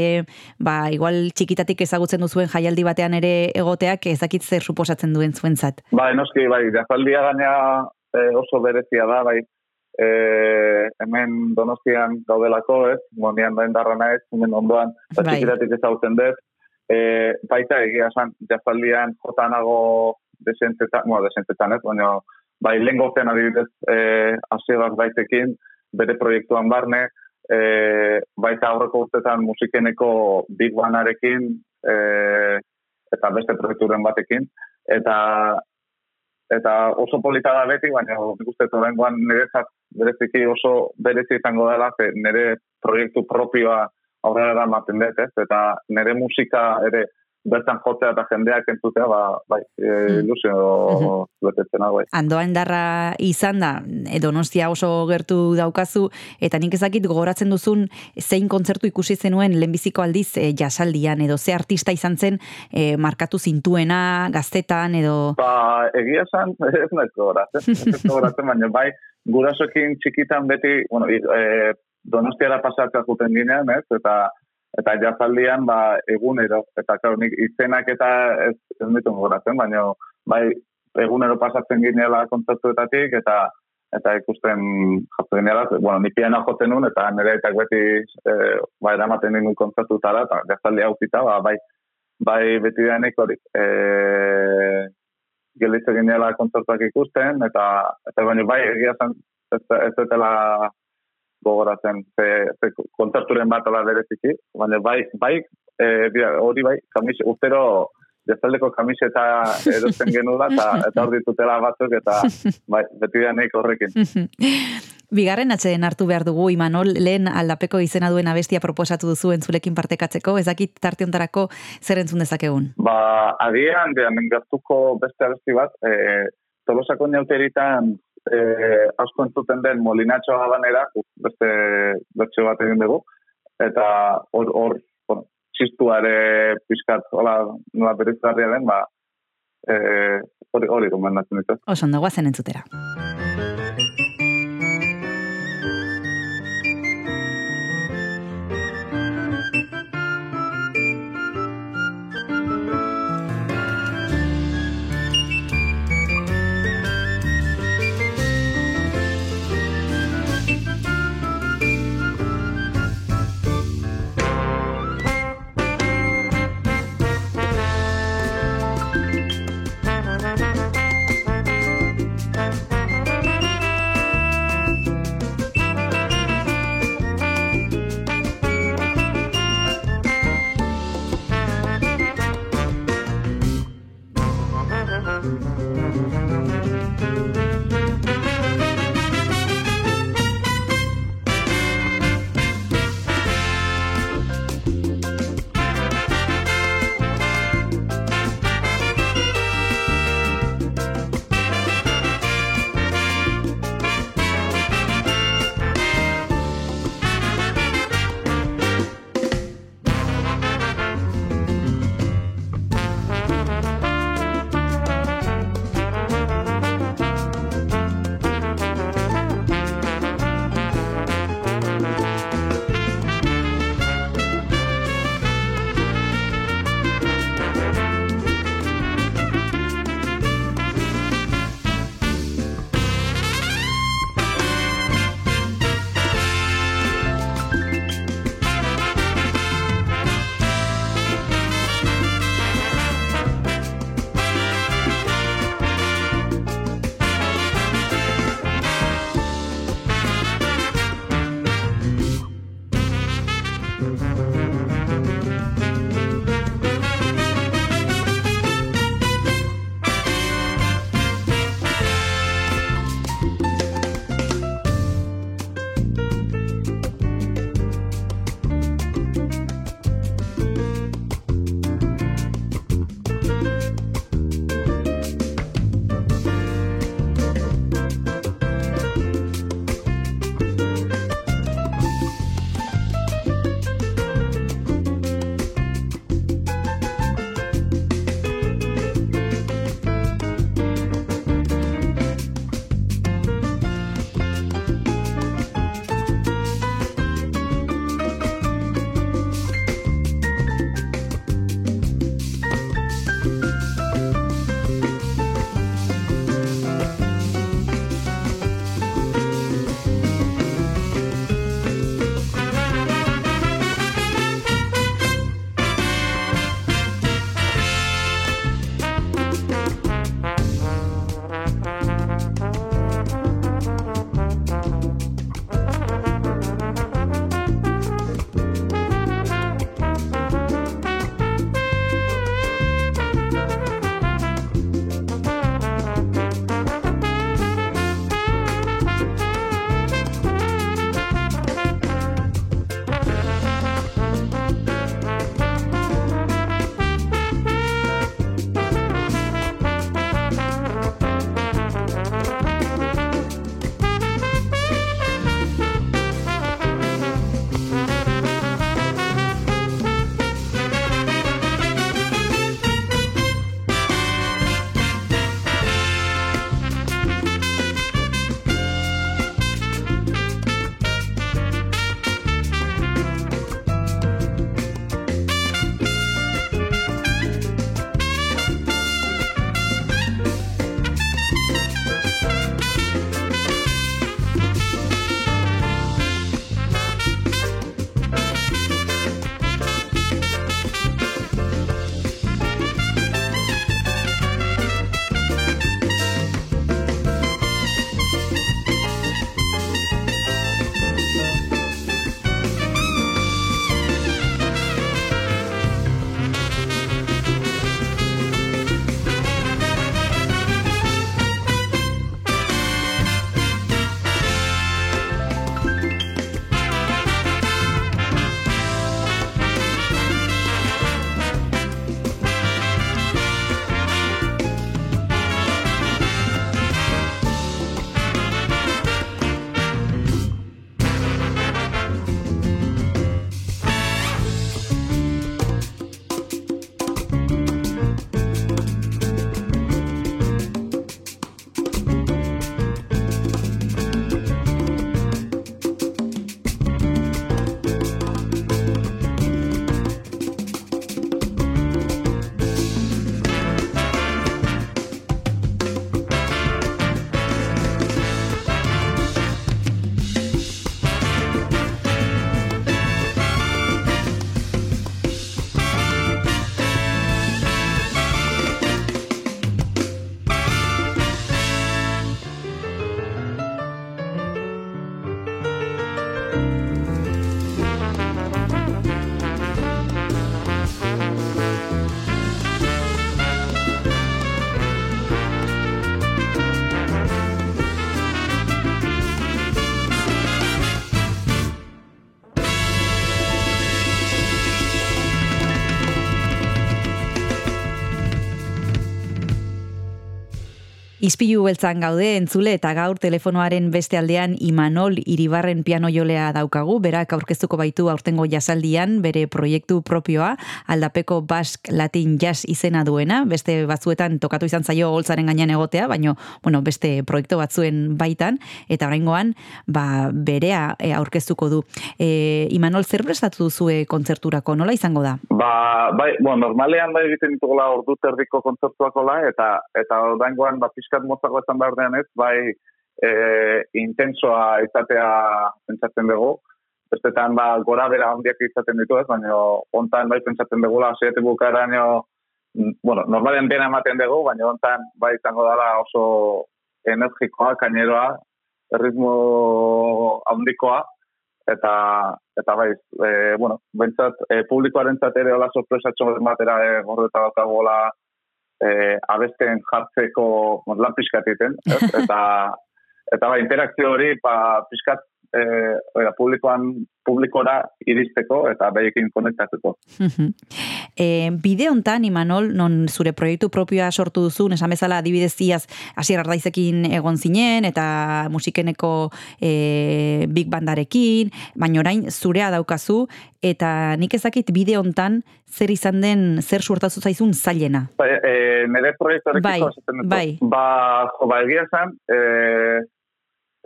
ba, igual txikitatik ezagutzen duzuen jaialdi batean ere egoteak ezakit zer suposatzen duen zuentzat. Bai, noski, bai, jazaldia gaina e, oso berezia da, bai, e, hemen donostian gaudelako, ez, monian da indarra naiz, hemen ondoan, eta Bai. txikitatik ezagutzen dut, e, baita egia esan, jazaldian jotanago desentzetan, bueno, desentzetan ez, baina, bai, lehen gozen adibidez, e, asieraz baitekin, bere proiektuan barne, e, baita aurreko urtetan musikeneko Big Banarekin, e, eta beste proiekturen batekin, eta eta oso polita da beti, baina nik uste oraingoan niretzat bereziki oso berezi izango dela, ze nire proiektu propioa aurrera eramaten dut, ez? Eta nire musika ere bertan jotzea eta jendeak entzutea, ba, bai, e, ilusio betetzen hau, bai. Andoa endarra izan da, donostia oso gertu daukazu, eta nik ezakit gogoratzen duzun zein kontzertu ikusi zenuen lehenbiziko aldiz e, jasaldian, edo ze artista izan zen e, markatu zintuena, gaztetan, edo... Ba, egia esan, ez nahi gogoratzen, ez gogoratzen, baina bai, gurasoekin txikitan beti, bueno, e, donostiara pasatzea juten ginean, ez, eta eta jazaldian, ba, egunero, eta klar, nik izenak eta ez, ez ditu gogoratzen, baina bai, egunero pasatzen ginela kontzertuetatik, eta eta ikusten jatzen ginela, bueno, ni piano jotzen nun, eta nire eta beti e, ba, eramaten ninen kontzertutara, eta jazaldi hau zita, ba, bai, bai beti denik hori, e, gelitze ginela kontzertuak ikusten, eta, eta baina bai, egia zen, ez, ez dutela gogoratzen, ze, ze kontzerturen bat ala bereziki, baina bai, bai, e, hori bai, kamis, urtero jazaldeko kamiseta erosten genula, eta, eta hor ditutela batzuk, eta bai, beti denik horrekin. Bigarren atxeden hartu behar dugu, Imanol, lehen aldapeko izena duen abestia proposatu duzu entzulekin partekatzeko, ezakit tarte hontarako zer entzun dezakegun. Ba, agian, behan, engartuko beste abesti bat, e, tolosako neuteritan e, asko entzuten den molinatxo habanera, beste bertxo bat egin dugu, eta hor, hor bueno, txistuare pixkat, hola, nola berizgarria den, ba, e, hori, hori gomendatzen ditu. Oso ondo guazen entzutera. Música Izpilu beltzan gaude entzule eta gaur telefonoaren beste aldean Imanol Iribarren piano jolea daukagu, berak aurkeztuko baitu aurtengo jasaldian bere proiektu propioa, aldapeko Basque Latin Jazz izena duena, beste batzuetan tokatu izan zaio holtzaren gainean egotea, baino bueno, beste proiektu batzuen baitan, eta oraingoan ba, berea e, aurkeztuko du. E, Imanol, zer prestatu duzue kontzerturako, nola izango da? Ba, bai, bueno, normalean bai egiten ditugula ordu terdiko kontzertuakola, eta eta oraingoan ba, pixkat motzago esan behar dean ez, bai e, intensoa izatea pentsatzen dugu, bestetan ba, gora bera handiak izaten ditu ez, baina ontan bai pentsatzen dugula, hasietik bukaeraino, mm, bueno, normalen dena ematen dugu, baina ontan bai izango dela oso energikoa, kaineroa, erritmo handikoa, eta eta bai, e, bueno, bentsat, e, publikoarentzat ere hola sorpresatxo batera e, gordeta daukagola e, abesten jartzeko lan pixkat egiten, eta eta bai, interakzio hori ba, pixkat e, oida, publikoan publikora iristeko eta behiekin konektatzeko. e, bide hontan, Imanol, non zure proiektu propioa sortu duzu, esan bezala adibidez iaz Asier Ardaizekin egon zinen, eta musikeneko e, big bandarekin, baina orain zurea daukazu, eta nik ezakit bide hontan zer izan den, zer suertazu zaizun zailena. Bai, e, nire proiektuarekiko Bai, bai. Ba, jo, ba, egia esan, e,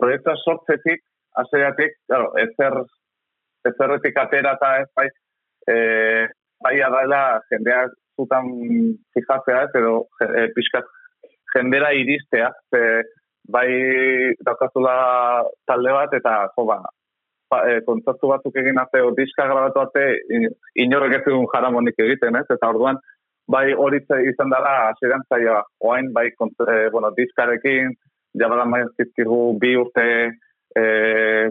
proiektua sortzetik, haseratik, claro, ezer, ezerretik atera eta ez, bai, e, bai adaela jendea zutan fijatzea, ez, edo e, pixkat jendera iristea, ze, bai daukazula talde bat, eta, jo, ba, ba, e, kontzertu batzuk egin arte, o diska grabatu arte, in- inorrek ez dugun jaramonik egiten, ez, eta orduan, bai hori izan dela, hasieran zaila, oain, bai, kont- e, bueno, diskarekin, jabala maizkizkigu bi urte e,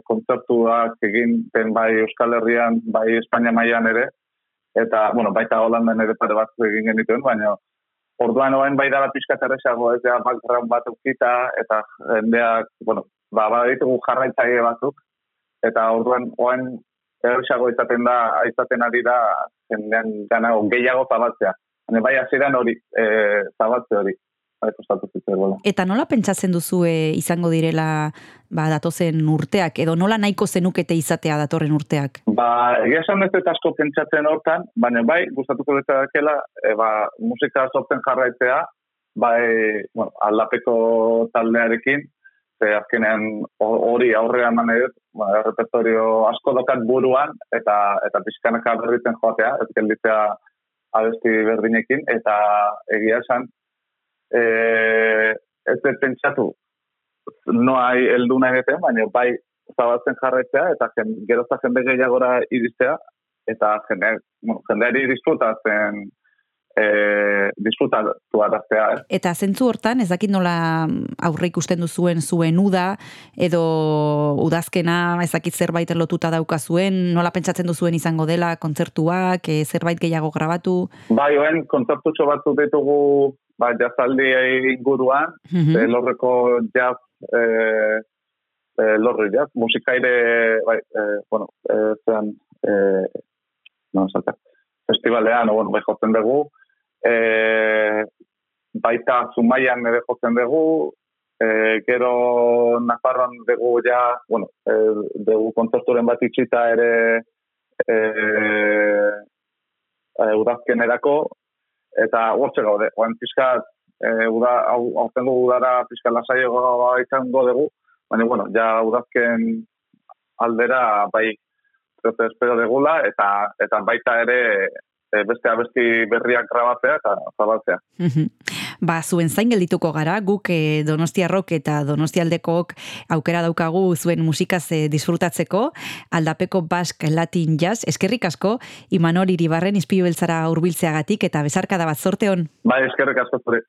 kontzertuak egin bai Euskal Herrian, bai Espainia mailan ere, eta, bueno, baita Holandan ere pare batzuk egin genituen, baina orduan oain bai dala pixka terresago, ez da background bat ukita, eta jendeak, bueno, ba, ba ditugu jarraitzaile batzuk, eta orduan oain erresago izaten da, izaten ari da jendean gana gehiago zabaltzea. Baina bai hasieran hori, e, zabaltze hori. Eta nola pentsatzen duzu e, izango direla ba, datozen urteak, edo nola nahiko zenukete izatea datorren urteak? Ba, egia esan ez dut asko pentsatzen hortan, baina bai, gustatuko letzakela, e, ba, musika sortzen jarraitzea, bai, bueno, aldapeko taldearekin, ze azkenean ho- hori aurrea eman nahi dut, ba, repertorio asko dokat buruan, eta eta pixkanaka berritzen joatea, ez gelditzea abesti berdinekin, eta egia esan, e, ez dut pentsatu, noa heldu nahi duten, baina bai zabaltzen jarraitzea, eta jen, gerozta jende gehiagora iristea, eta jende, bueno, jendeari disfrutatzen, e, disfrutatu araztea, ez? Eta zentzu hortan, ez dakit nola aurre ikusten duzuen zuen uda, edo udazkena, ez dakit zerbait lotuta daukazuen, nola pentsatzen duzuen izango dela, kontzertuak, e, zerbait gehiago grabatu. Bai, oen, kontzertutxo batzuk ditugu, ba, jazaldi inguruan, Mhm. e, lorreko jazz, e, e, lorri jazz, musikaire, bai, e, bueno, e, zean, e, no, esatea, festivalean, o, bueno, bai jotzen dugu, e, baita Zumaian ere jotzen dugu, e, gero Nafarroan dugu ja, bueno, e, dugu kontzerturen bat itxita ere e, e, udazkenerako, eta hortze gaude, oan pixka, e, uda, hau, aurtengo udara pixka lasaiago izango dugu, baina, bueno, ja udazken aldera, bai, prote espero degula, eta, eta baita ere e, beste abesti berriak grabatzea eta zabaltzea. Ba, zuen zain geldituko gara, guk eh, Donostiarrok eta Donostialdekok aukera daukagu zuen musikaz eh, disfrutatzeko, aldapeko Basque Latin Jazz, eskerrik asko, Imanol Iribarren izpilu beltzara hurbiltzeagatik eta bezarkada bat zorte hon. Bai, eskerrik asko zure.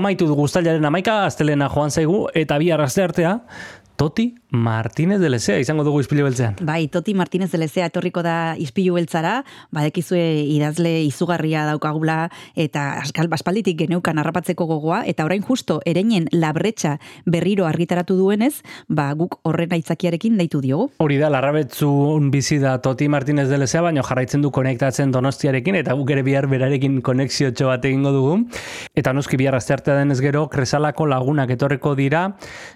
Amaitu du guztailaren amaika, astelena joan zaigu, eta bi arraste artea, Toti Martínez de Lezea izango dugu izpilu beltzean. Bai, Toti Martínez de Lezea etorriko da izpilu beltzara, badekizue idazle izugarria daukagula, eta askal baspalditik geneukan harrapatzeko gogoa, eta orain justo ereinen labretxa berriro argitaratu duenez, ba guk horren aitzakiarekin deitu diogu. Hori da, larrabetzun bizi da Toti Martínez de Lezea, baina jarraitzen du konektatzen donostiarekin, eta guk ere bihar berarekin konexiotxo bat egingo dugu. Eta noski bihar asteartea denez gero, kresalako lagunak etorreko dira,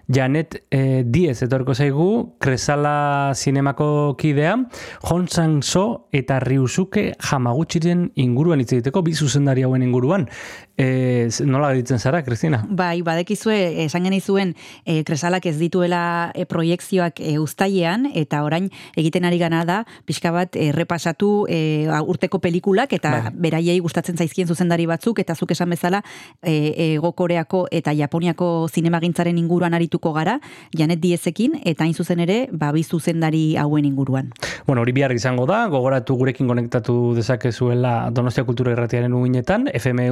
Janet eh, Diez etorko zaigu, Kresala zinemako kidea, Jon So eta Ryusuke Hamaguchiren inguruan hitz egiteko, bi zuzendari hauen inguruan. E, nola ditzen zara, Kristina? Bai, badekizue, esan genizuen, e, kresalak ez dituela e, proiekzioak e, uztailean, eta orain egiten ari gana da, pixka bat e, repasatu e, urteko pelikulak, eta Bai. beraiei gustatzen zaizkien zuzendari batzuk, eta zuk esan bezala, e, Ego Koreako eta Japoniako zinemagintzaren inguruan arituko gara, Janet Diezekin, eta hain zuzen ere, ba, bi zuzendari hauen inguruan. Bueno, hori bihar izango da, gogoratu gurekin konektatu dezakezuela Donostia Kultura Irratiaren uginetan, FM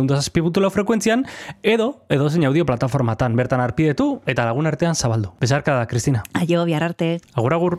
107.4 frekuentzian, edo, edo zein audio plataformatan, bertan arpidetu eta lagun artean zabaldu. Besarka da, Kristina. Aio, bihar arte. Agur, agur.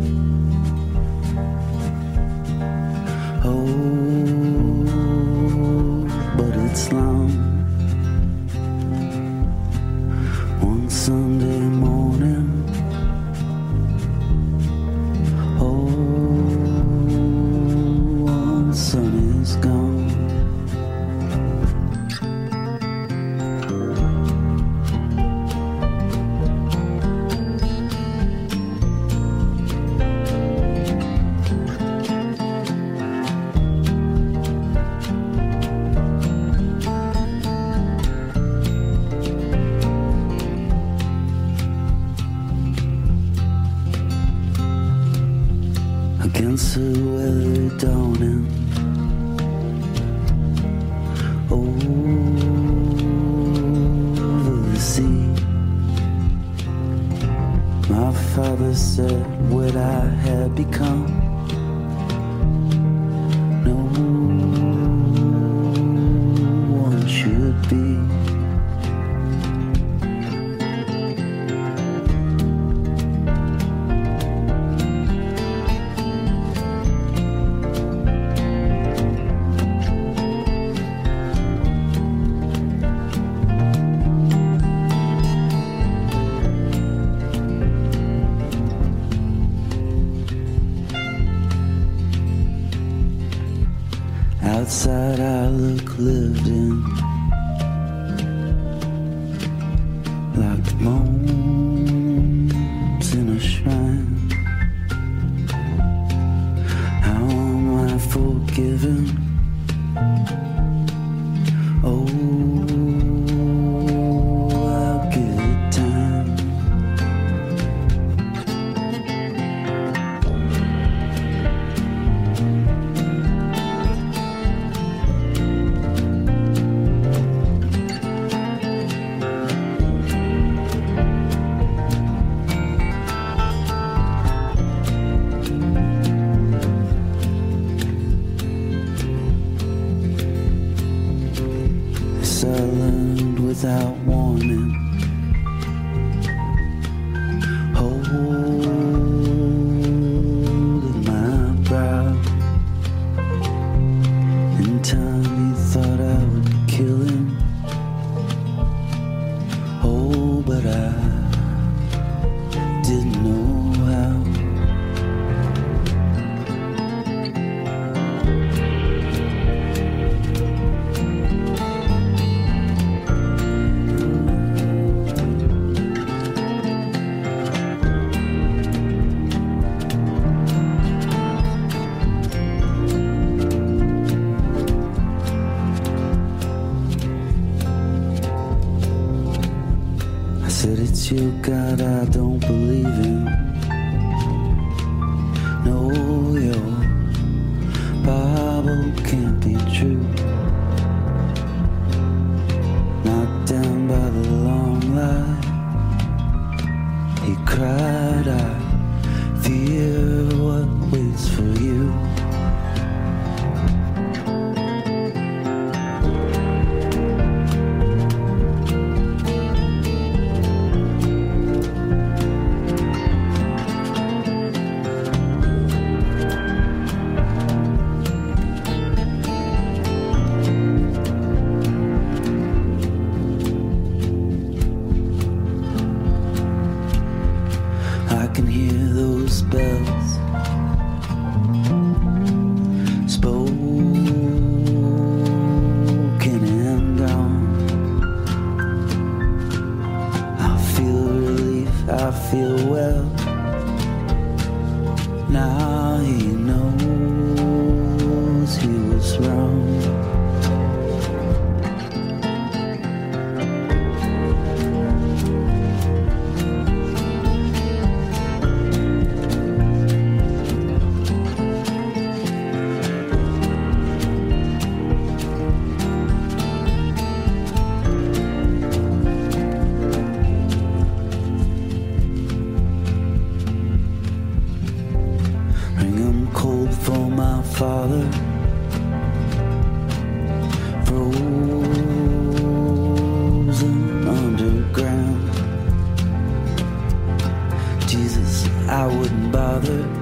Jesus, I wouldn't bother.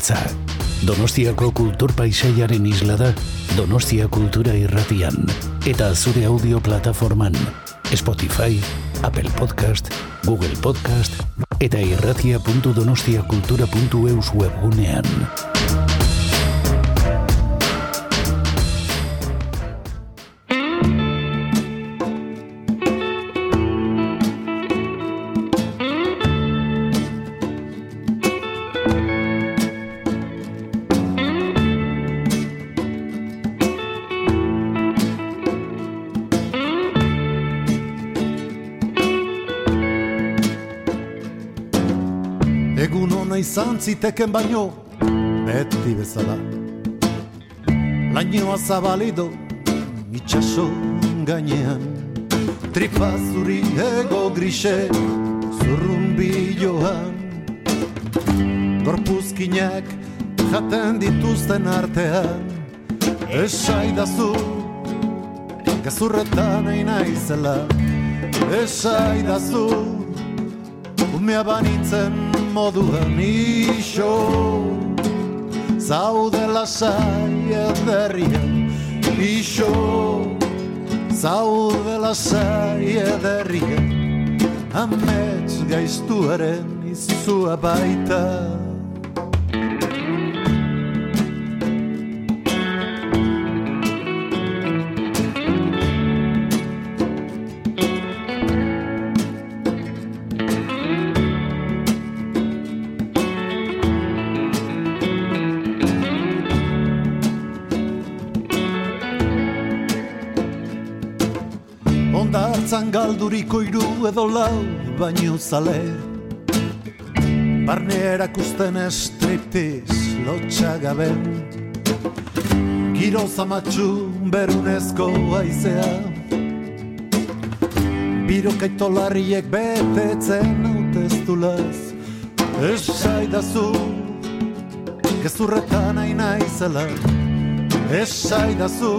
Beltza. Donostiako kultur paisaiaren isla da Donostia Kultura Irratian eta zure audio plataforman Spotify, Apple Podcast, Google Podcast eta irratia.donostiakultura.eus webgunean. Ziteken baino, beti bezala. Lainoa zabalido, itxaso gainean. Tripa zuri ego grise, zurrunbiloan. Gorpuzkinak jaten dituzten artean. Esaidazu, gezurretan nahi naizela. Esaidazu, umea banitzen moduan iso Zaude lasai ederrian iso Zaude lasai ederrian Amets gaiztuaren izua baita galduriko iru edo lau baino zale Barne erakusten striptiz lotxagaben Giro zamatxu berunezko aizea Biro kaitolarriek betetzen hauteztulaz Esaidazu gezurretan nahi naizela. Esaidazu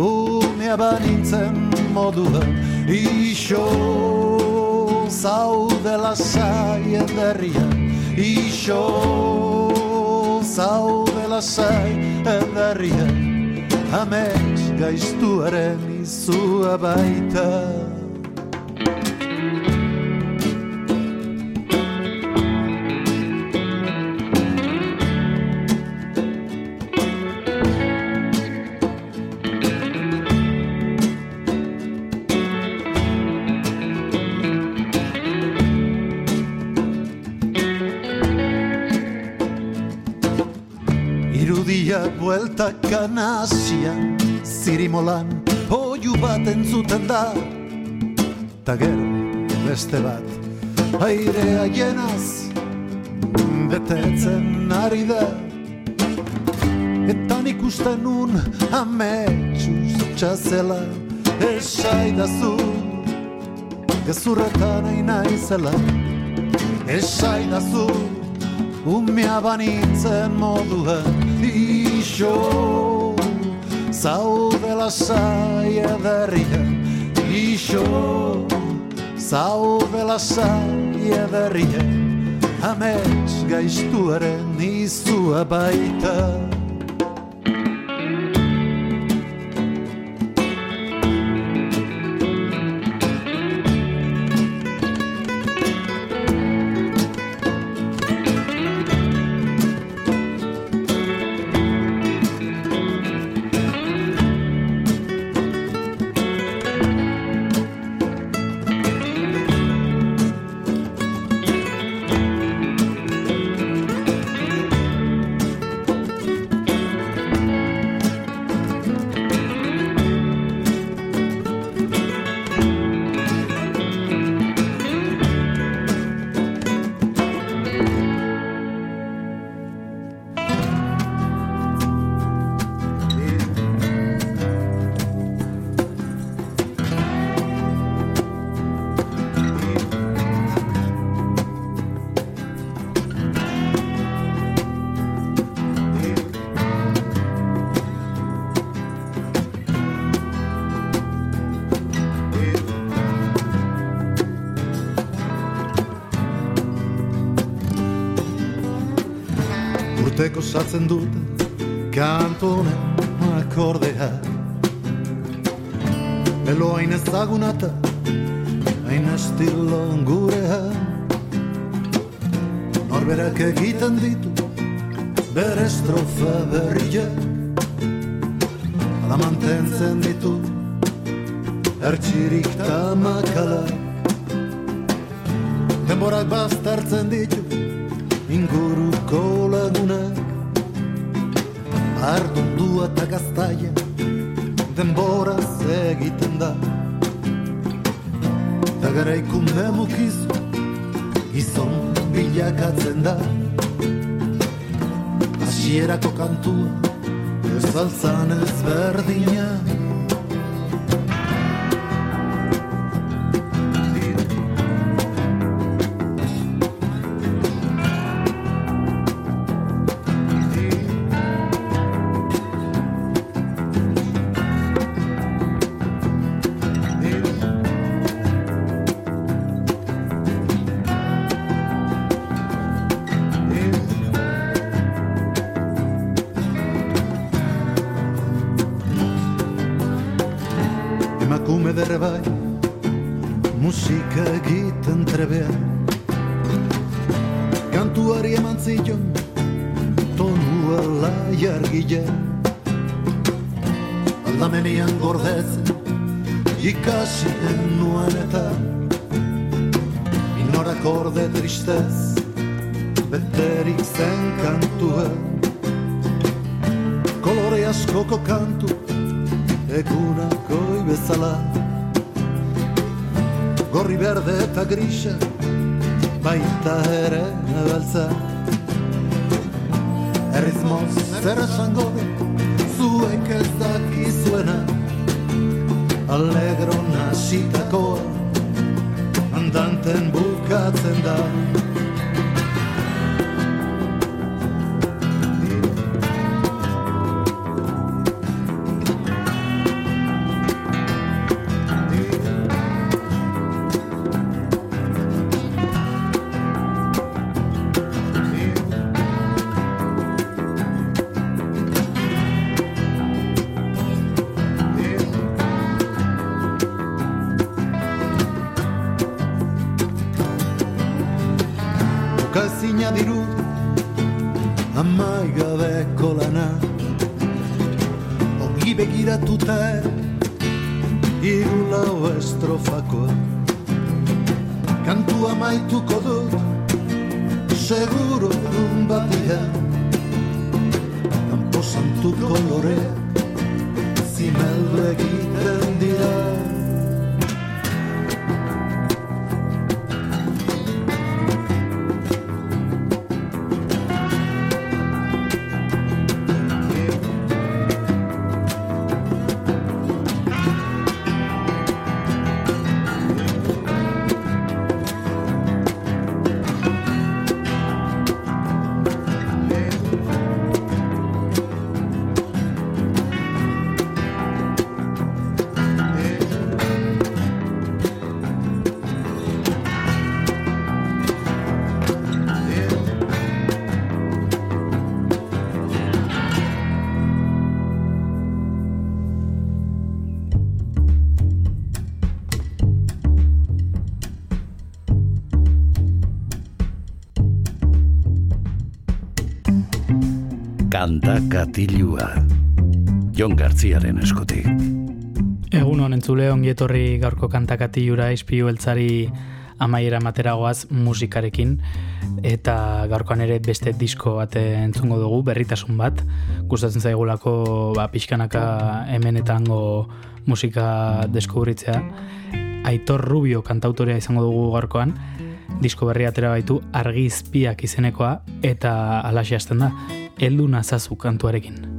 umea banintzen moduan Ixo zaude lasai ederrian Ixo zaude lasai ederrian Amets gaiztuaren izua baita Bueltaka nazian Zirimolan oiu bat entzuten da. Ta gero beste bat Airea jenaz Betetzen ari da. Eta nik uste nun Ametsuz txazela Esaidazu Gezurretan nahi naizela Esaidazu Umea banitzen moduan Ixo Zaude lasai ederrian Ixo Zaude lasai ederrian Amets gaiztuaren izua baita urteko satzen dute kantu honen akordea. Elo hain ezagunata, hain estilo gurea. Norberak egiten ditu bere estrofa berriak Ala mantentzen ditu ertxirik tamakala Denborak bastartzen ditu inguruko lagunak Ardundua eta gaztaia denboraz egiten da. Eta gara ikume mukizu gizon bilakatzen da. Hasierako kantua ez altzan ez Kanta katilua. Jon Gartziaren eskutik Egun honen zule ongi etorri gaurko kantakatilura izpiu beltzari amaiera materagoaz musikarekin. Eta gaurkoan ere beste disko bat entzungo dugu, berritasun bat. Gustatzen zaigulako ba, pixkanaka hemenetango musika deskubritzea. Aitor Rubio kantautorea izango dugu gaurkoan. Disko berri atera baitu argizpiak izenekoa eta alaxi hasten da heldu nazazu kantuarekin.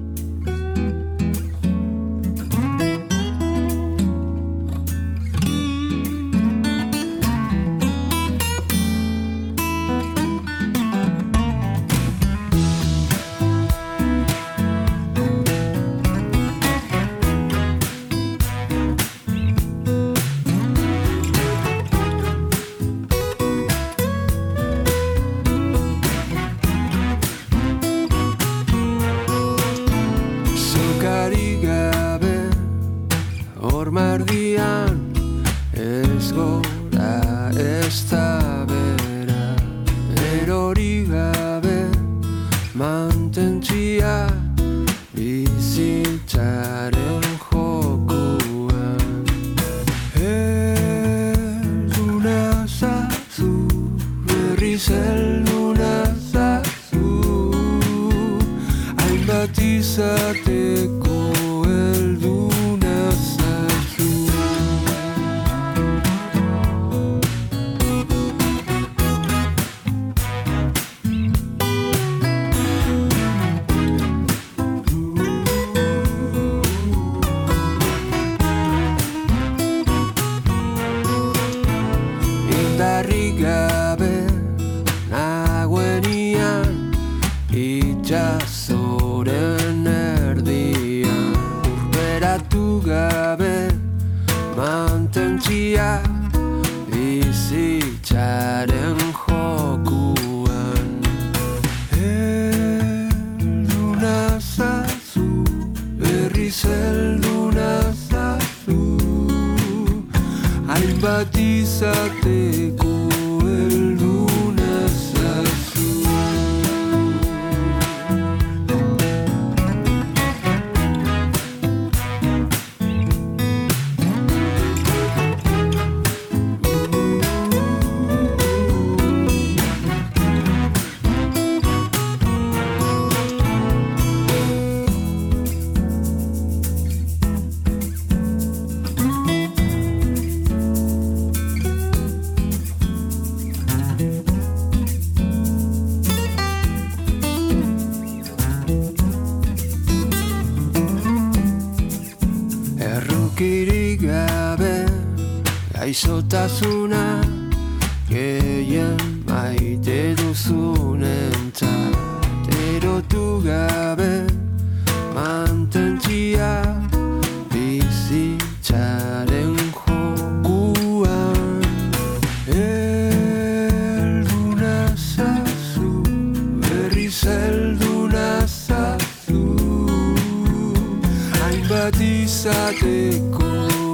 Hainbat izateko elduna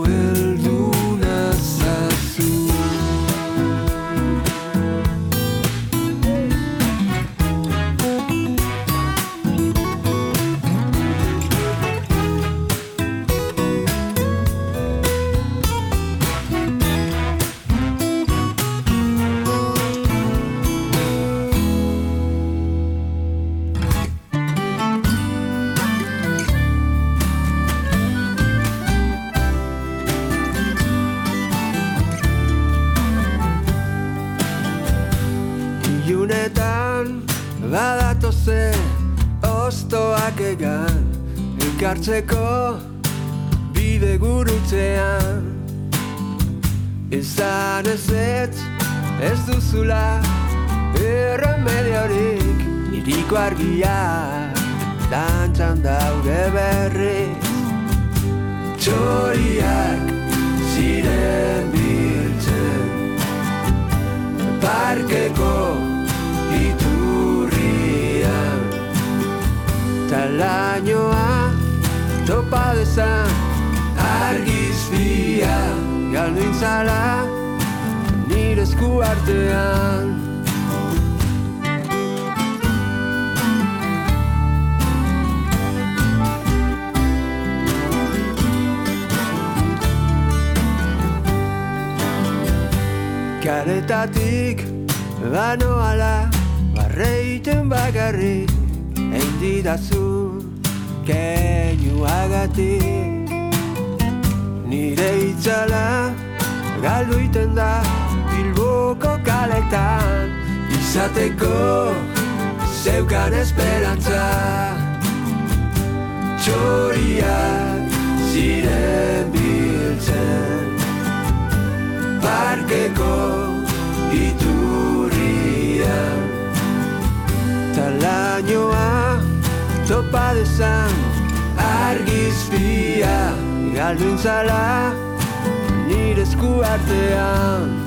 argia Dantzan daude berriz. Txoriak ziren biltzen Parkeko iturrian. Talainoa topa dezan Argizbia galdu intzala Nire esku artean Karetatik banoala Barreiten bakarrik Egin didazu Keinuagatik. Nire itzala Galdu iten da Bilboko kaletan Izateko Zeukan esperantza. Txoriak Ziren biltzen Parkeko iturrian Talainoa topa dezan Argizpia. Galdu intzala Nire esku artean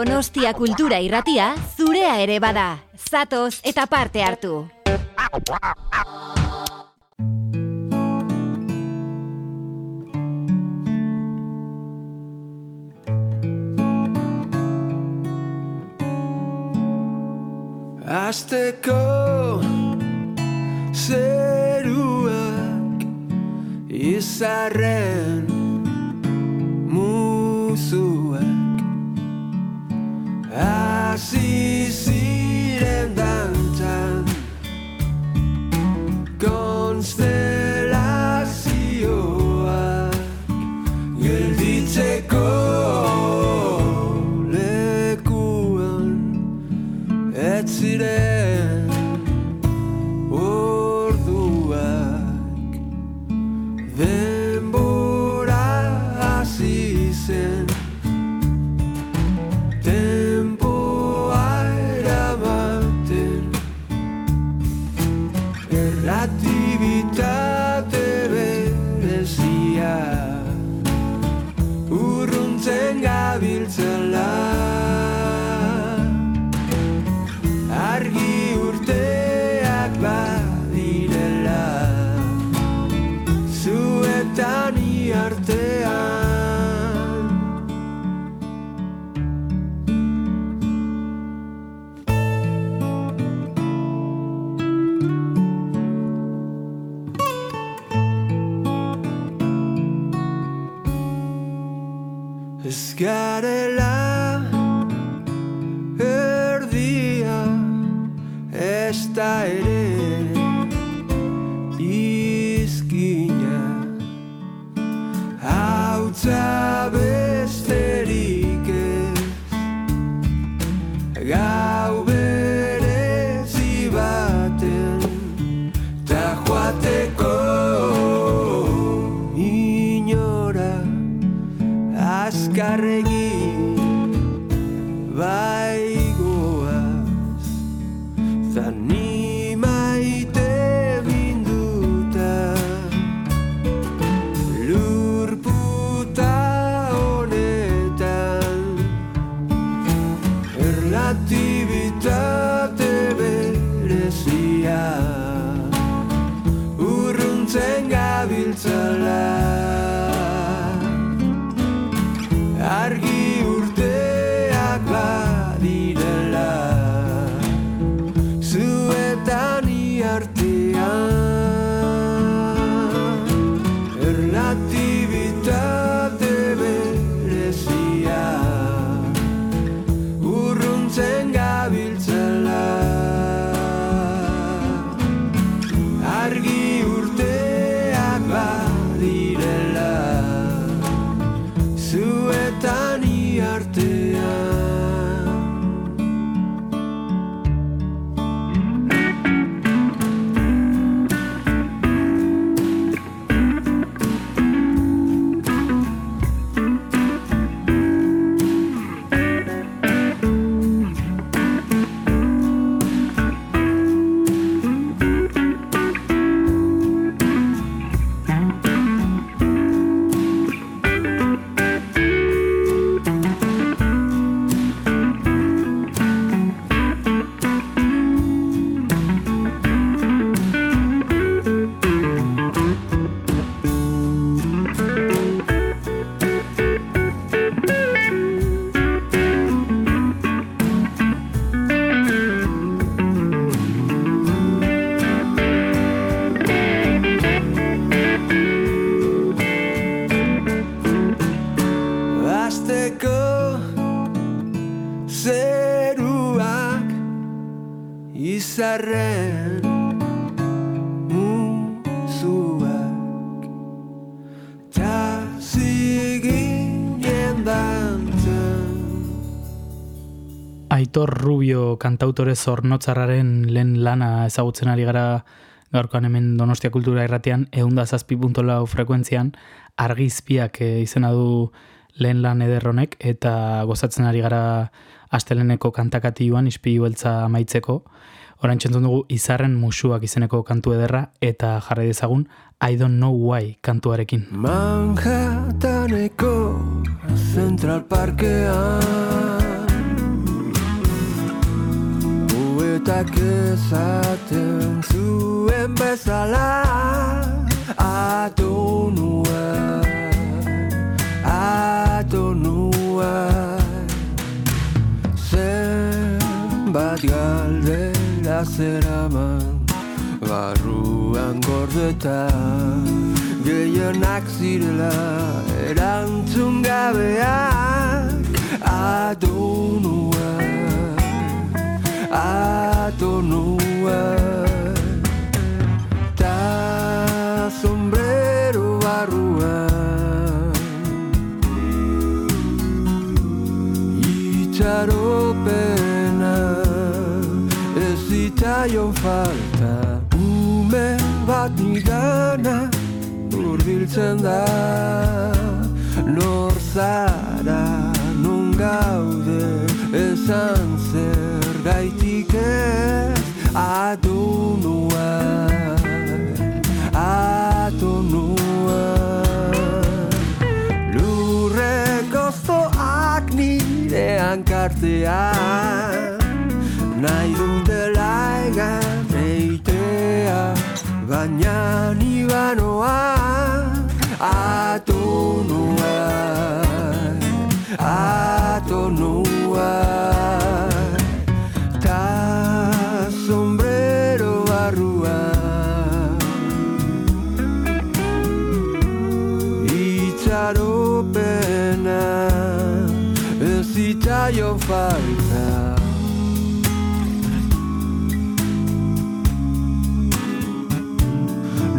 Donostia kultura irratia zurea ere bada. Zatoz eta parte hartu. Azteko zeruak izarren muzuak hasi ziren dantzan Aitor Rubio kantautore zornotzarraren lehen lana ezagutzen ari gara gaurkoan hemen Donostia Kultura irratian eunda zazpi frekuentzian argizpiak eh, izena du lehen lan ederronek eta gozatzen ari gara asteleneko kantakatioan ispilu beltza amaitzeko. Orain txentzun dugu izarren musuak izeneko kantu ederra eta jarri dezagun I don't know why kantuarekin. Manhattaneko Central Parkean Gurutzetak esaten zuen bezala. Atonua, atonua Zenbat galdela zeraman Barruan gordeta Gehienak zirela erantzun gabeak. Atonua Adonua Adonua Ta sombrero barruan Itxaropena ez zitzaion falta. Ume bat nigana urbiltzen da. Nor zara non gaude esan zer gaitik ez Adonua Adonua Lurreko zoak nirean kartean Nahi dutela egan eitea Baina nibanoa Atonua Atonua Ta zitzaion falta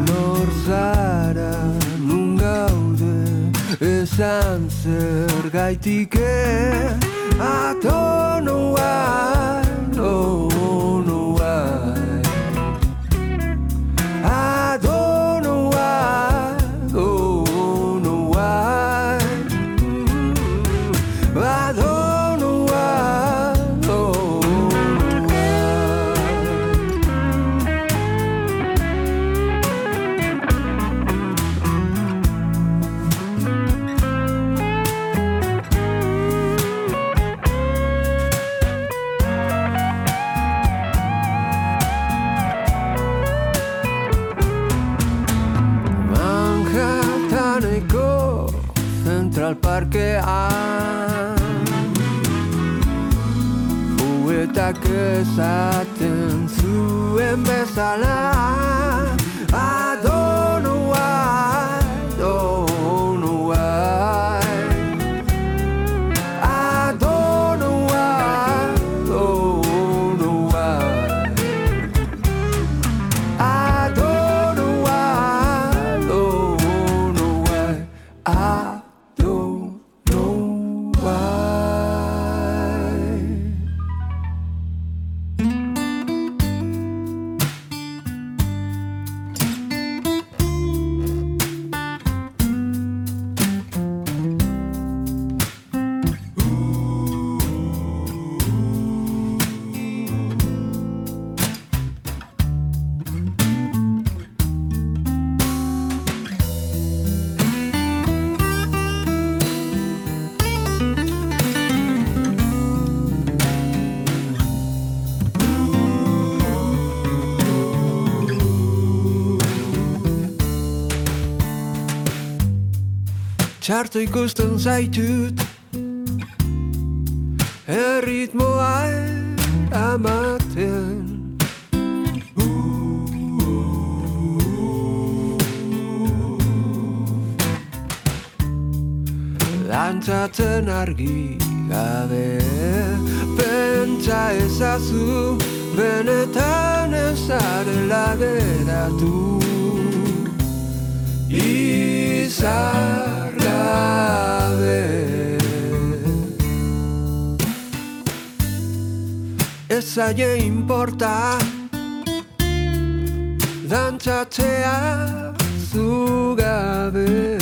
Nor zara nun gaude esan zer gaitik Atonua, nonua Txarto ikusten zaitut Erritmoa amaten Dantzatzen argi gabe Pentsa ezazu Benetan ezarela geratu Izar gabe Ez zaie importa. Dantzatzea zu gabe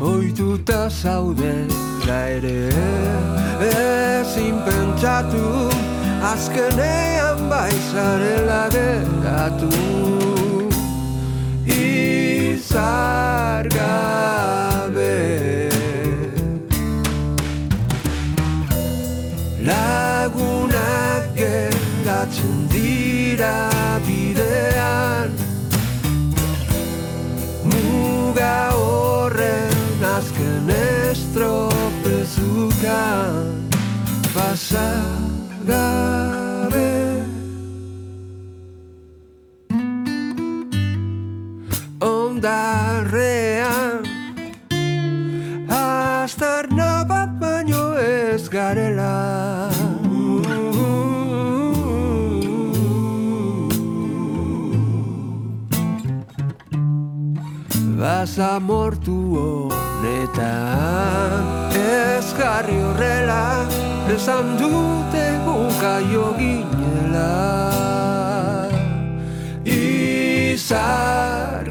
Oituta zaude da ere Ezin pentsatu Azkenean zarela geratu izar gabe. Lagunak gertatzen dira bidean. Muga horren azken estropezukan pasar plaza mortu honetan. Ez jarri horrela, esan dute guka jo ginela. Izar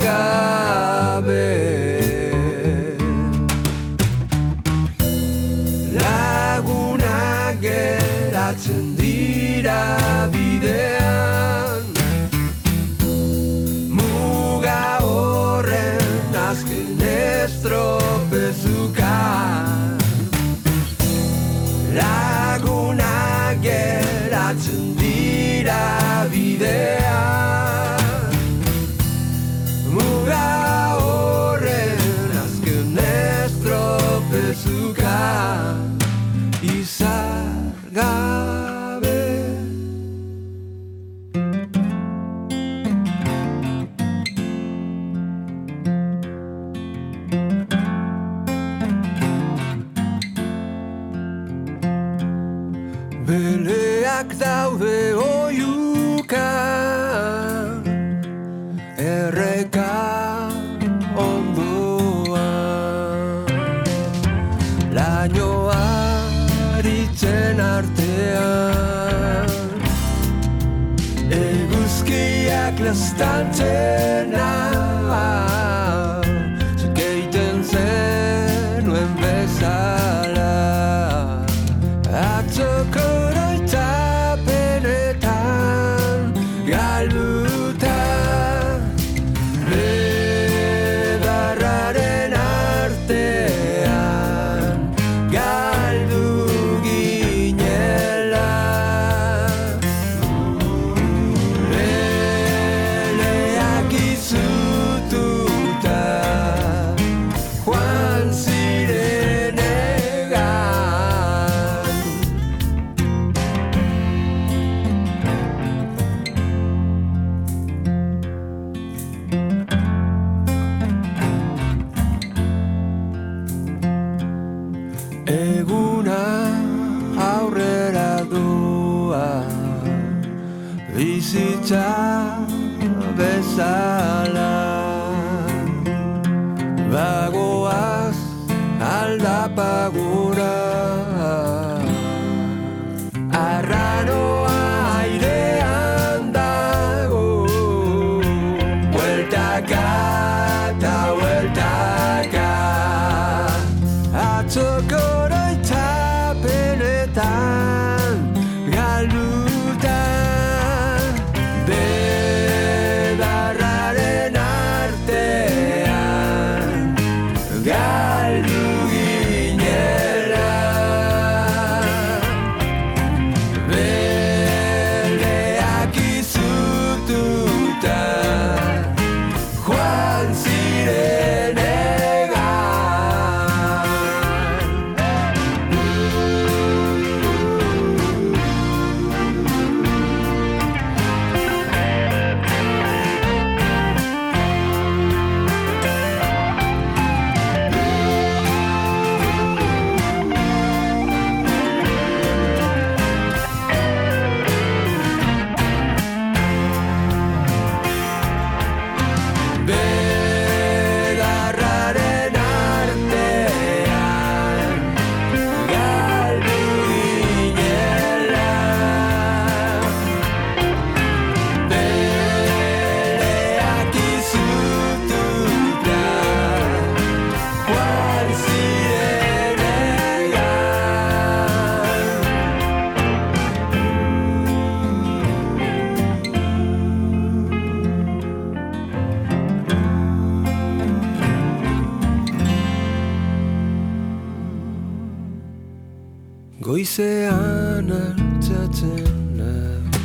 Goizean hartzatzen naz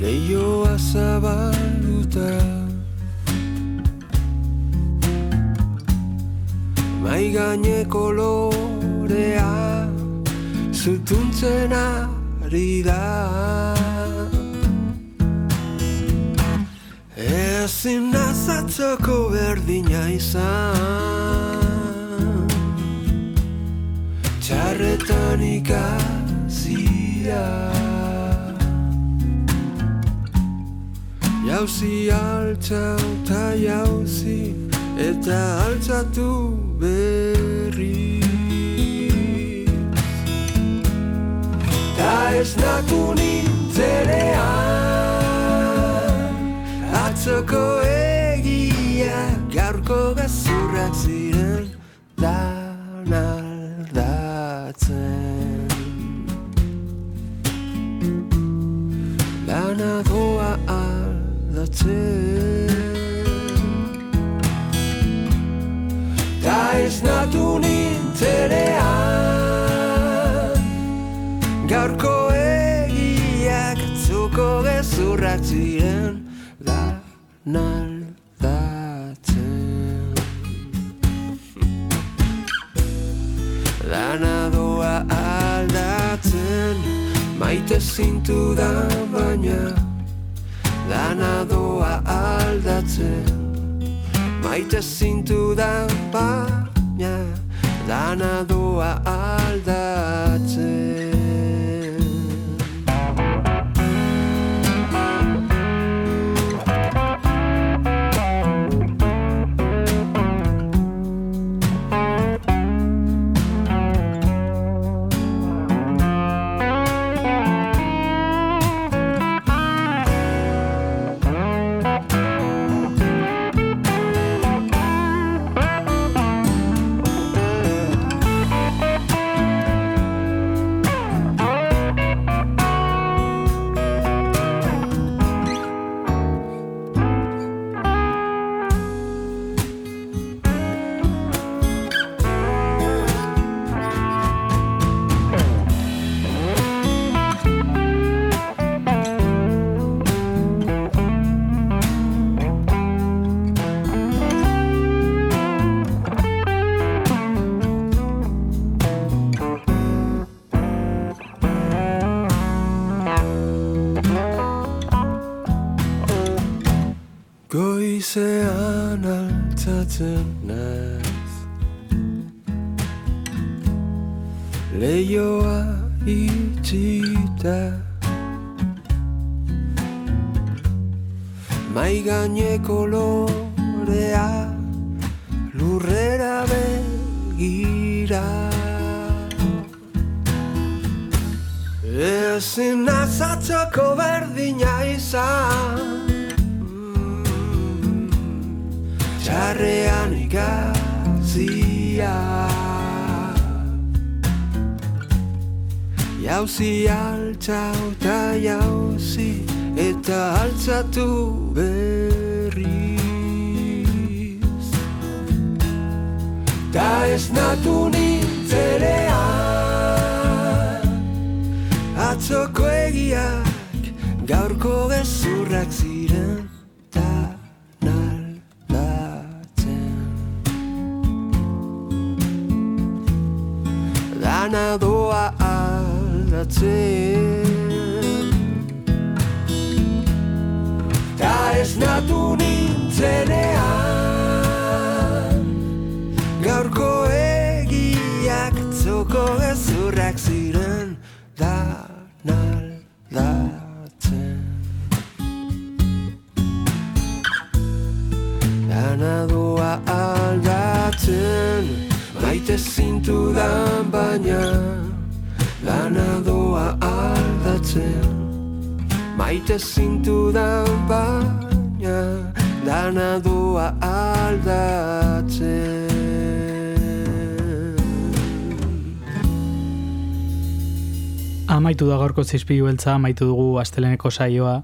Leioa zabalduta. Mai gaineko lorea Zutuntzen ari da. Ezin nazatzoko berdina izan. Txarretan ikazia. Jauzi altza eta jauzi Eta altzatu berri. Ta ez natu nintzenean Atzoko egia gaurko gezurrak Ta ez natu nintzenean Gaurko egiak atzuko gezurrak ziren Dan aldatzen Maite zintudan baina Dana doa aldatzen Maite zintudan baina Dana doa aldatzen to altza eta jauzi eta altzatu berriz Ta ez natu nintzenean Atzoko egiak gaurko gezurrak ziren zintudan baina Lana doa aldatzen. Maite zintudan baina Dana doa aldatzen. Amaitu da gaurko zizpilu beltza, amaitu dugu asteleneko saioa,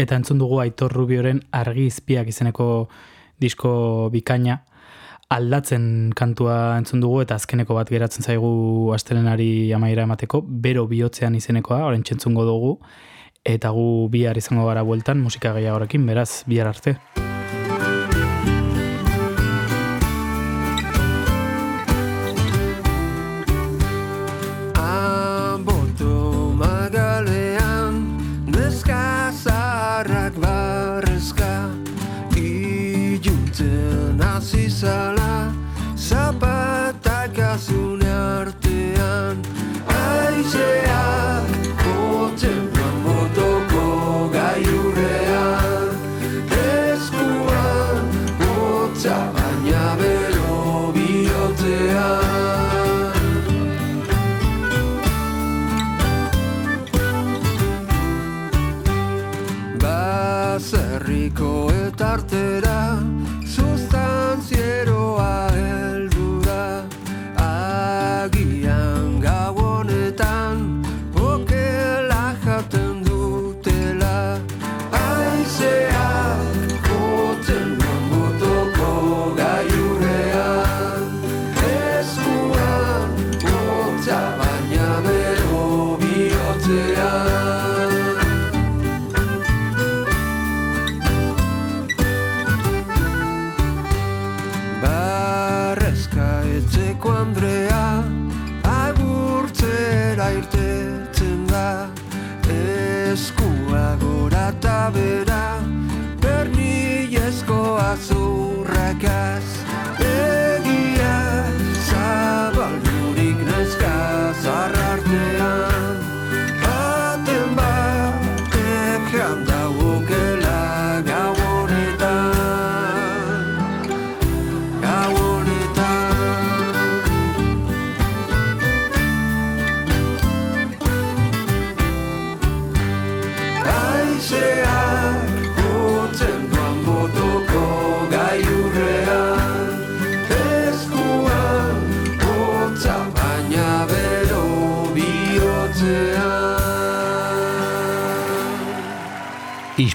eta entzun dugu Aitor Rubioren argi izpiak izeneko disko bikaina, aldatzen kantua entzun dugu eta azkeneko bat geratzen zaigu astelenari amaiera emateko, bero bihotzean izenekoa, orain txentzungo dugu, eta gu bihar izango gara bueltan musika gehiagorekin, beraz, bihar arte.